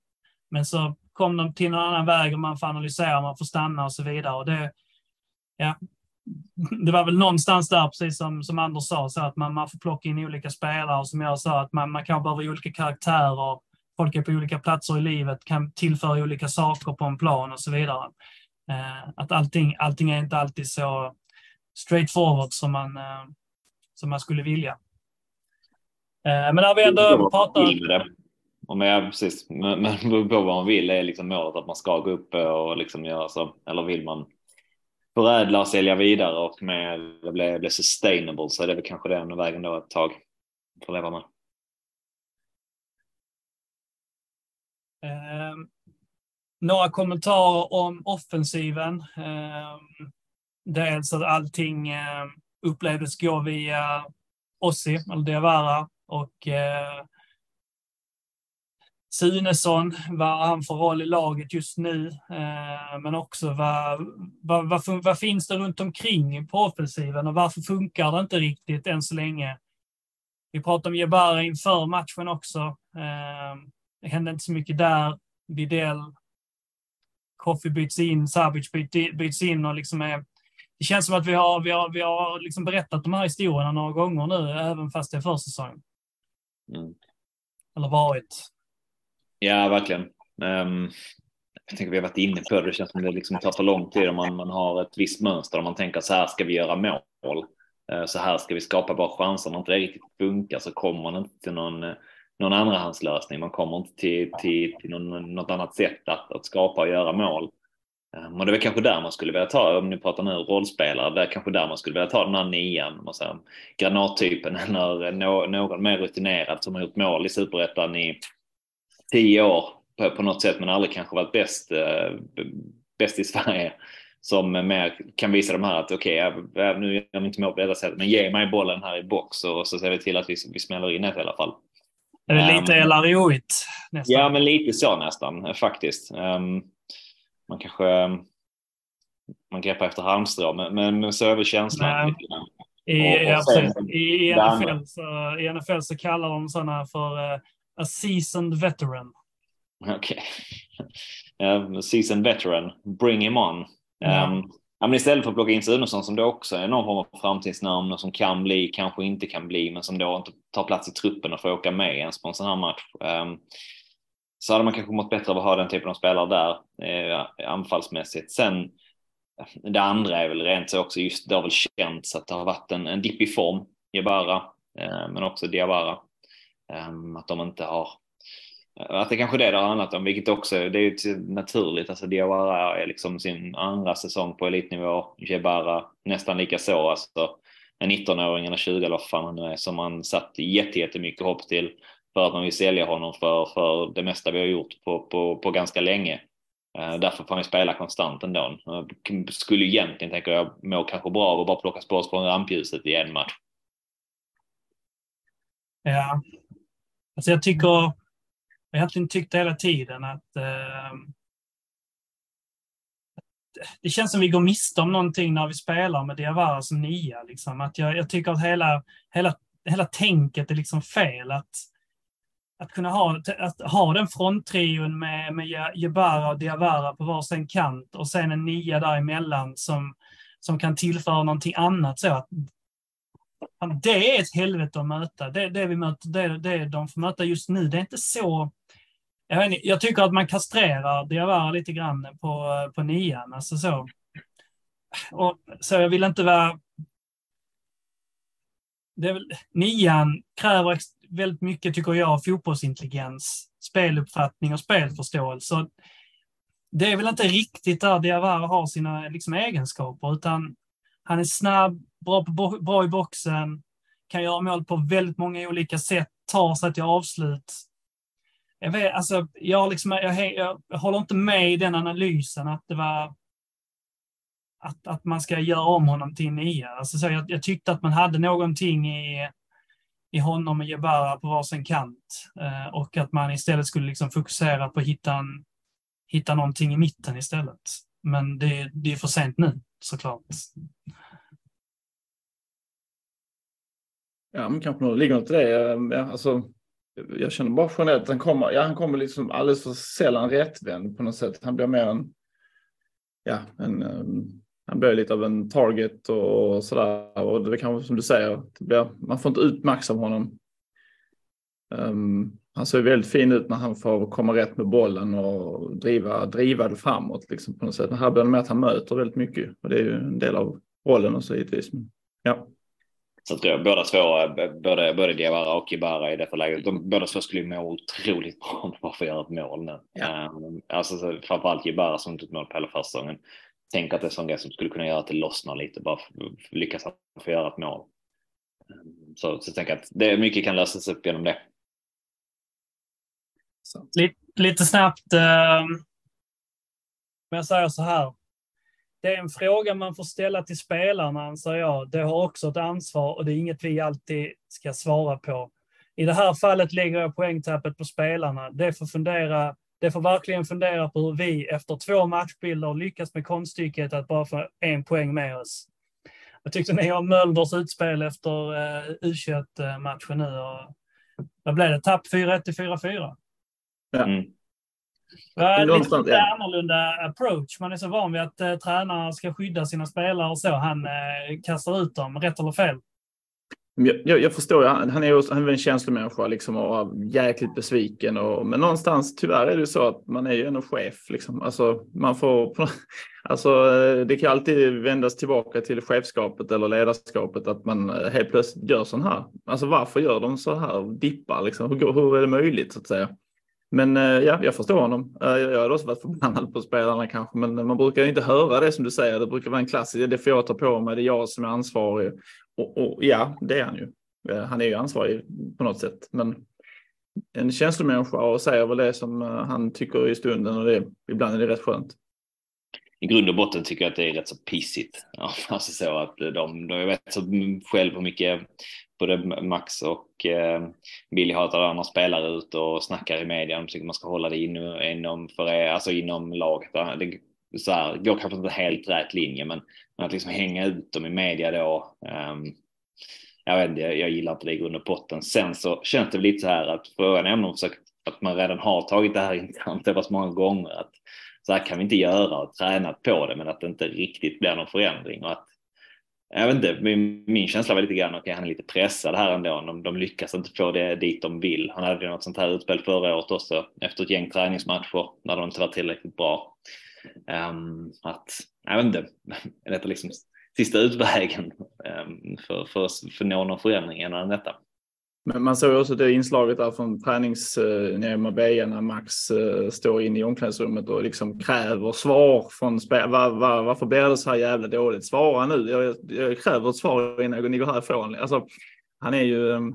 Men så kom de till någon annan väg och man får analysera, man får stanna och så vidare. Och det, ja, det var väl någonstans där, precis som, som Anders sa, så att man, man får plocka in olika spelare. Och som jag sa, att man, man kan behöva olika karaktärer. Folk är på olika platser i livet, kan tillföra olika saker på en plan och så vidare. Eh, att allting, allting är inte alltid så straightforward som man, eh, som man skulle vilja. Eh, men när vi ändå pratar... Om jag, precis, men, men på vad man vill är liksom målet att man ska gå upp och liksom göra så. Eller vill man förädla och sälja vidare och med det blir, blir sustainable så är det väl kanske den vägen då ett tag får leva med. Ehm, några kommentarer om offensiven. Eh, dels att allting eh, upplevdes gå via Ossi, eller Diawara, och eh, Sunesson, vad han får roll i laget just nu, eh, men också vad, vad, vad, vad, finns det runt omkring på offensiven och varför funkar det inte riktigt än så länge? Vi pratade om Jebara inför matchen också. Eh, det hände inte så mycket där. Videll, Koffi byts in, Sabic byts in och liksom är, det känns som att vi har, vi har, vi har liksom berättat de här historierna några gånger nu, även fast det är försäsong. Mm. Eller varit. Ja, verkligen. Um, jag tänker vi har varit inne på det. Det känns som det liksom tar för lång tid om man, man har ett visst mönster. Om man tänker så här ska vi göra mål. Uh, så här ska vi skapa bra chanser. Om inte det riktigt funkar så kommer man inte till någon, uh, någon andrahandslösning. Man kommer inte till, till, till någon, något annat sätt att, att skapa och göra mål. Um, och det väl kanske där man skulle vilja ta, om ni pratar nu rollspelare, det är kanske där man skulle vilja ta den här nian, säger, granattypen eller no, någon mer rutinerad som har gjort mål i superettan i tio år på, på något sätt men aldrig kanske varit bäst, eh, bäst i Sverige som mer kan visa de här att okej, okay, nu gör vi inte mål på detta sättet, men ge mig bollen här i box och så ser vi till att vi, vi smäller in ett i alla fall. Är det lite um, Elaroit? Ja, men lite så nästan faktiskt. Um, man kanske man greppar efter halmstrå, men, men, men så är väl känslan. I, och, och sen, I, i, NFL så, I NFL så kallar de sådana för uh, a seasoned veteran. Okej. Okay. Uh, seasoned veteran, bring him on. Mm. Ja, men istället för att plocka in Sunesson som då också är någon form av framtidsnamn och som kan bli, kanske inte kan bli, men som då inte tar plats i truppen och får åka med ens på en sån här match. Um, så hade man kanske mått bättre av att ha den typen av spelare där eh, anfallsmässigt. Sen det andra är väl rent så också just det har väl känts att det har varit en, en dipp i form, Jebara, eh, men också Diawara. Eh, att de inte har att det kanske är det det har handlat om, vilket också det är ju naturligt. Alltså Diawara är liksom sin andra säsong på elitnivå. Jebara nästan lika så. Alltså en 19-åring eller 20 eller vad fan han nu är som man satt jättemycket hopp till för att man vill sälja honom för, för det mesta vi har gjort på, på, på ganska länge. Uh, därför får han ju spela konstant ändå. Uh, skulle egentligen, tänker jag, må kanske bra av att bara plockas bort från rampljuset i en match. Ja, alltså jag tycker, jag har egentligen tyckt hela tiden att eh, det känns som vi går miste om någonting när vi spelar med Diawara som nia. Liksom. Att jag, jag tycker att hela, hela, hela tänket är liksom fel. Att, att kunna ha, att ha den fronttrion med, med Jebara och Diawara på varsin kant och sen en nia däremellan som, som kan tillföra någonting annat. Så att, det är ett helvete att möta. Det, det vi möter, det, det de får möta just nu, det är inte så jag, inte, jag tycker att man kastrerar Diawara lite grann på, på nian. Alltså så. Och, så jag vill inte vara... Det väl, nian kräver väldigt mycket, tycker jag, fotbollsintelligens, speluppfattning och spelförståelse. Det är väl inte riktigt där Diawara har sina liksom, egenskaper, utan han är snabb, bra, på, bra i boxen, kan göra mål på väldigt många olika sätt, tar sig till avslut jag, vet, alltså, jag, liksom, jag, jag, jag håller inte med i den analysen att det var att, att man ska göra om honom till en nia. Alltså, så jag, jag tyckte att man hade någonting i, i honom och Jebara på varsin kant eh, och att man istället skulle liksom fokusera på att hitta, en, hitta någonting i mitten istället. Men det, det är för sent nu såklart. Ja, men kanske det ligger något i det. Alltså, jag känner bara generellt att han kommer, ja, han kommer liksom alldeles för sällan rättvänd på något sätt. Han blir mer en, ja, en, um, han blir lite av en target och sådär. Och det kanske som du säger, blir, man får inte ut max av honom. Um, han ser väldigt fin ut när han får komma rätt med bollen och driva, driva det framåt liksom på något sätt. Men här blir det med att han möter väldigt mycket och det är ju en del av rollen och så givetvis. Men, ja. Så tror jag båda två, både, både Diawara och Ibarra i detta läget, de båda två skulle må otroligt bra om de bara får göra ett mål nu. Ja. Um, alltså så, framförallt Ibarra som inte mål på hela försäsongen. Tänk att det är en sån grej som skulle kunna göra att det lossnar lite, bara för, lyckas få göra ett mål. Um, så, så tänk att det, mycket kan lösas upp genom det. Lite, lite snabbt, eh, men jag säger så här det är en fråga man får ställa till spelarna, anser jag. Det har också ett ansvar och det är inget vi alltid ska svara på. I det här fallet lägger jag poängtappet på spelarna. Det får, fundera, det får verkligen fundera på hur vi efter två matchbilder lyckas med konststycket att bara få en poäng med oss. Jag tyckte ni om Mölders utspel efter uh, U21-matchen nu. Och vad blev det? Tapp 4-1 till 4-4? Ja. Mm. Ja, lite ja. annorlunda approach. Man är så van vid att eh, tränare ska skydda sina spelare och så. Han eh, kastar ut dem, rätt eller fel. Jag, jag, jag förstår, han, han är ju han är en känslomänniska liksom, och jäkligt besviken. Och, men någonstans tyvärr är det så att man är ju ändå chef. Liksom. Alltså, man får, alltså, det kan alltid vändas tillbaka till chefskapet eller ledarskapet att man eh, helt plötsligt gör så här. Alltså varför gör de så här dippar? Liksom? Hur, hur är det möjligt så att säga? Men eh, ja, jag förstår honom. Eh, jag har också varit förbannad på spelarna kanske, men man brukar inte höra det som du säger. Det brukar vara en klassiker. Det får jag ta på mig. Det är jag som är ansvarig. Och, och ja, det är han ju. Eh, han är ju ansvarig på något sätt, men en känslomänniska och säger väl det som han tycker i stunden och det, ibland är det rätt skönt. I grund och botten tycker jag att det är rätt så pissigt. Ja, alltså så att de, de jag vet så själv hur mycket både Max och eh, Billy hatar andra spelare ut och snackar i media. De tycker man ska hålla det inom, inom, för, alltså inom laget. Det så här, går kanske inte helt rätt linje, men, men att liksom hänga ut dem i media då. Um, jag vet inte, jag gillar inte det i grund och botten. Sen så känns det lite så här att frågan är om de försöker, att man redan har tagit det här internt så pass många gånger att så här kan vi inte göra och tränat på det, men att det inte riktigt blir någon förändring och att jag vet inte, min, min känsla var lite grann, okej okay, han är lite pressad här ändå. De, de lyckas inte få det dit de vill. Han hade ju något sånt här utspel förra året också efter ett gäng träningsmatcher när de inte var tillräckligt bra. Um, att, jag vet inte, är detta liksom sista utvägen um, för, för, för att nå någon förändring än detta? Men man såg också det inslaget där från tränings eh, nere i Marbella när Max eh, står inne i omklädningsrummet och liksom kräver svar från spel. Var, var, varför blir det så här jävla dåligt? Svara nu. Jag, jag kräver ett svar innan ni går härifrån. Alltså, han är ju, ehm,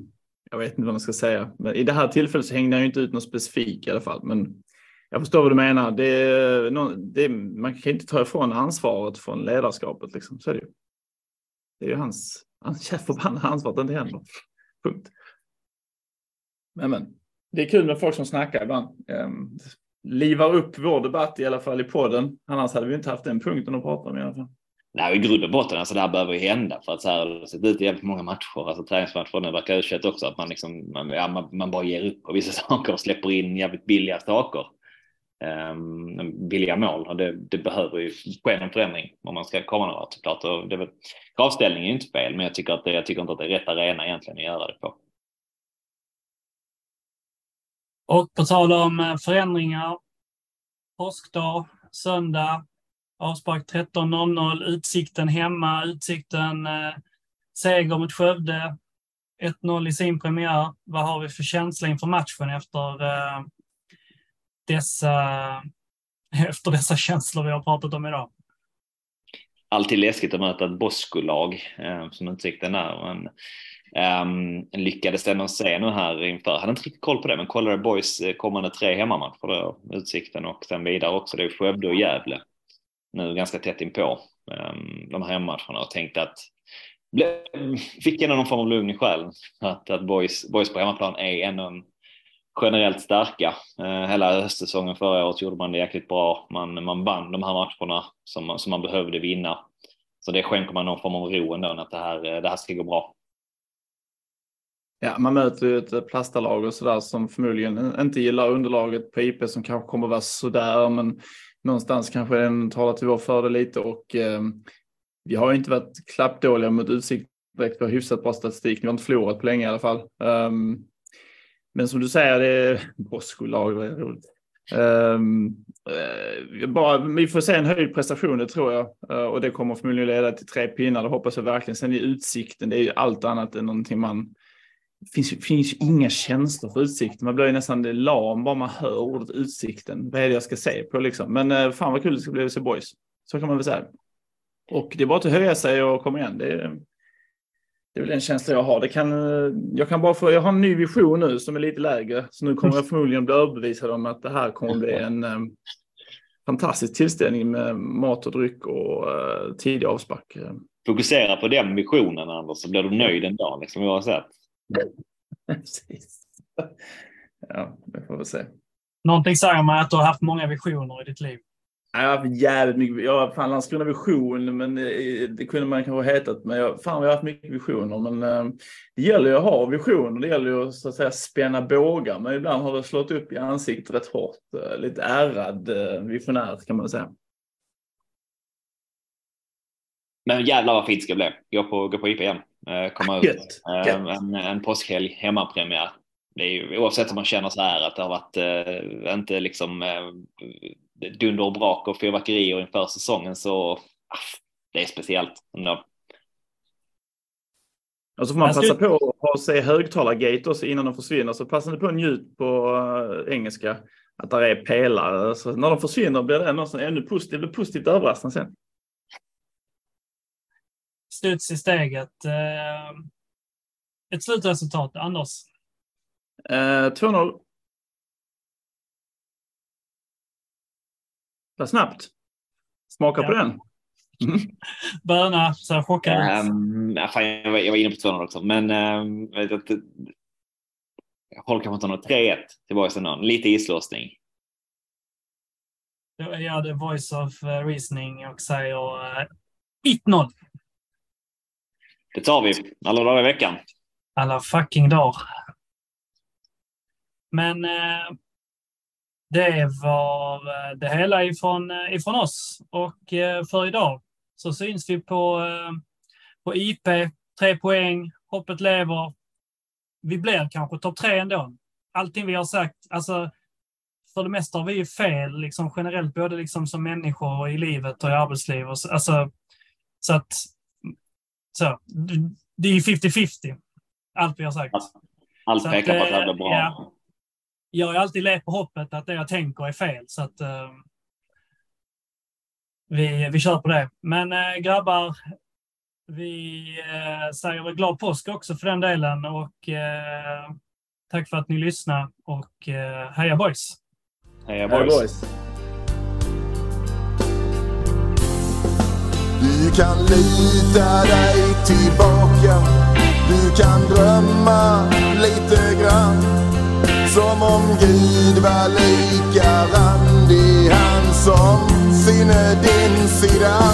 jag vet inte vad man ska säga, men i det här tillfället så hängde han ju inte ut något specifikt i alla fall. Men jag förstår vad du menar. Det, det, man kan inte ta ifrån ansvaret från ledarskapet. Liksom. Så är det ju. Det är ju hans, hans förbannade ansvar att det inte händer. Punkt. Men, det är kul med folk som snackar ibland. Um, livar upp vår debatt i alla fall i podden. Annars hade vi inte haft den punkten att prata om i alla fall. Nej, i grund och botten, alltså det här behöver ju hända för att så här har det sett ut i jävligt många matcher, alltså träningsmatcher, nu verkar u också att man liksom, man, ja, man, man, bara ger upp på vissa saker och släpper in jävligt billiga saker. Um, billiga mål och det, det, behöver ju ske en förändring om man ska komma någon vart såklart. Och det är ju kravställningen är inte fel, men jag tycker, att det, jag tycker inte att det är rätt arena egentligen att göra det på. Och på tal om eh, förändringar. Påskdag, söndag, avspark 13.00, Utsikten hemma, Utsikten eh, seger mot Skövde, 1-0 i sin premiär. Vad har vi för känsla inför matchen efter eh, dessa, efter dessa känslor vi har pratat om idag? Alltid läskigt att möta ett Bosko-lag eh, som Utsikten är. Men Um, lyckades ändå se nu här inför, hade inte riktigt koll på det, men kollade Boys eh, kommande tre hemmamatcher då, Utsikten och sen vidare också. Det är Skövde och Gävle nu ganska tätt inpå um, de här hemmamatcherna och tänkte att ble, fick ändå någon form av lugn i själen att, att boys, boys på hemmaplan är ändå generellt starka. Uh, hela höstsäsongen förra året gjorde man det jäkligt bra. Man, man vann de här matcherna som man, som man behövde vinna. Så det skänker man någon form av ro ändå att det här, eh, det här ska gå bra. Ja, man möter ju ett eh, plastalag och sådär som förmodligen inte gillar underlaget på IP som kanske kommer vara sådär, men någonstans kanske den talar till vår fördel lite och eh, vi har inte varit klappdåliga mot utsikt direkt. Vi har hyfsat bra statistik. Vi har inte förlorat på länge i alla fall. Um, men som du säger, det är Bosko-lag, det är roligt. Um, uh, bara, vi får se en höjd prestation, det tror jag. Uh, och det kommer förmodligen leda till tre pinnar, det hoppas jag verkligen. Sen i utsikten, det är ju allt annat än någonting man finns, finns inga känslor för utsikten. Man blir ju nästan lam bara man hör ordet utsikten. Vad är det jag ska se på liksom? Men eh, fan vad kul det ska bli att se boys. Så kan man väl säga. Och det är bara att höja sig och komma igen. Det är, det är väl en känsla jag har. Det kan, eh, jag kan bara få, jag har en ny vision nu som är lite lägre. Så nu kommer jag förmodligen bli överbevisad om att det här kommer bli en um, fantastisk tillställning med mat och dryck och uh, tidig avspark. Fokusera på den visionen Anders så blir du nöjd en dag liksom sett. Precis. Ja, det får vi se. Någonting säger mig att du har haft många visioner i ditt liv. Jag har haft jävligt mycket. Jag har fan Landskrona vision, men det kunde man kanske ha hetat. Men jag, fan, jag har haft mycket visioner. Men äh, det gäller ju att ha visioner. Det gäller ju att, så att säga, spänna bågar. Men ibland har det slått upp i ansiktet rätt hårt. Äh, lite ärrad visionär kan man säga. Men jävlar vad fint det ska bli. Gå på, gå på IP igen. Eh, komma ut. Gött, eh, gött. En, en påskhelg, hemmapremiär. Det är ju, oavsett om man känner så här att det har varit eh, inte liksom eh, dunder och brak och fyrverkerier inför säsongen så ah, det är speciellt. Ändå. Och så får man passa på att ha sig högtalargate också innan de försvinner. Så passa på att njut på uh, engelska att det är pelare. Så när de försvinner blir det något ännu positivt, positivt överraskande sen studs i steget. Eh, ett slutresultat, Anders? Eh, 2-0. Vad snabbt. Smaka ja. på den. Mm. Böna ser chockad ut. Um, ja, jag, var, jag var inne på 2-0 också, men um, vet att, jag håller kanske inte något 3-1 till Boys Lite islåsning. Jag gör the voice of eh, reasoning och säger uh, 1-0. Det tar vi alla dagar i veckan. Alla fucking dagar. Men eh, det var eh, det hela ifrån, eh, ifrån oss. Och eh, för idag så syns vi på, eh, på IP. Tre poäng, hoppet lever. Vi blir kanske topp tre ändå. Allting vi har sagt, alltså för det mesta har vi ju fel liksom generellt, både liksom som människor och i livet och i arbetslivet. Alltså, så att så, det är 50-50, allt vi har sagt. Allt Så pekar att, på att det här eh, blir bra. ja. Jag har alltid levt på hoppet att det jag tänker är fel. Så att, eh, vi, vi kör på det. Men eh, grabbar, vi eh, säger väl glad påsk också för den delen. Och tack för att ni lyssnade. Och heja boys! Heja boys. boys. Kan lita dig tillbaka. Du kan drömma lite grann Som om Gud var lika randig Han som sinne din sida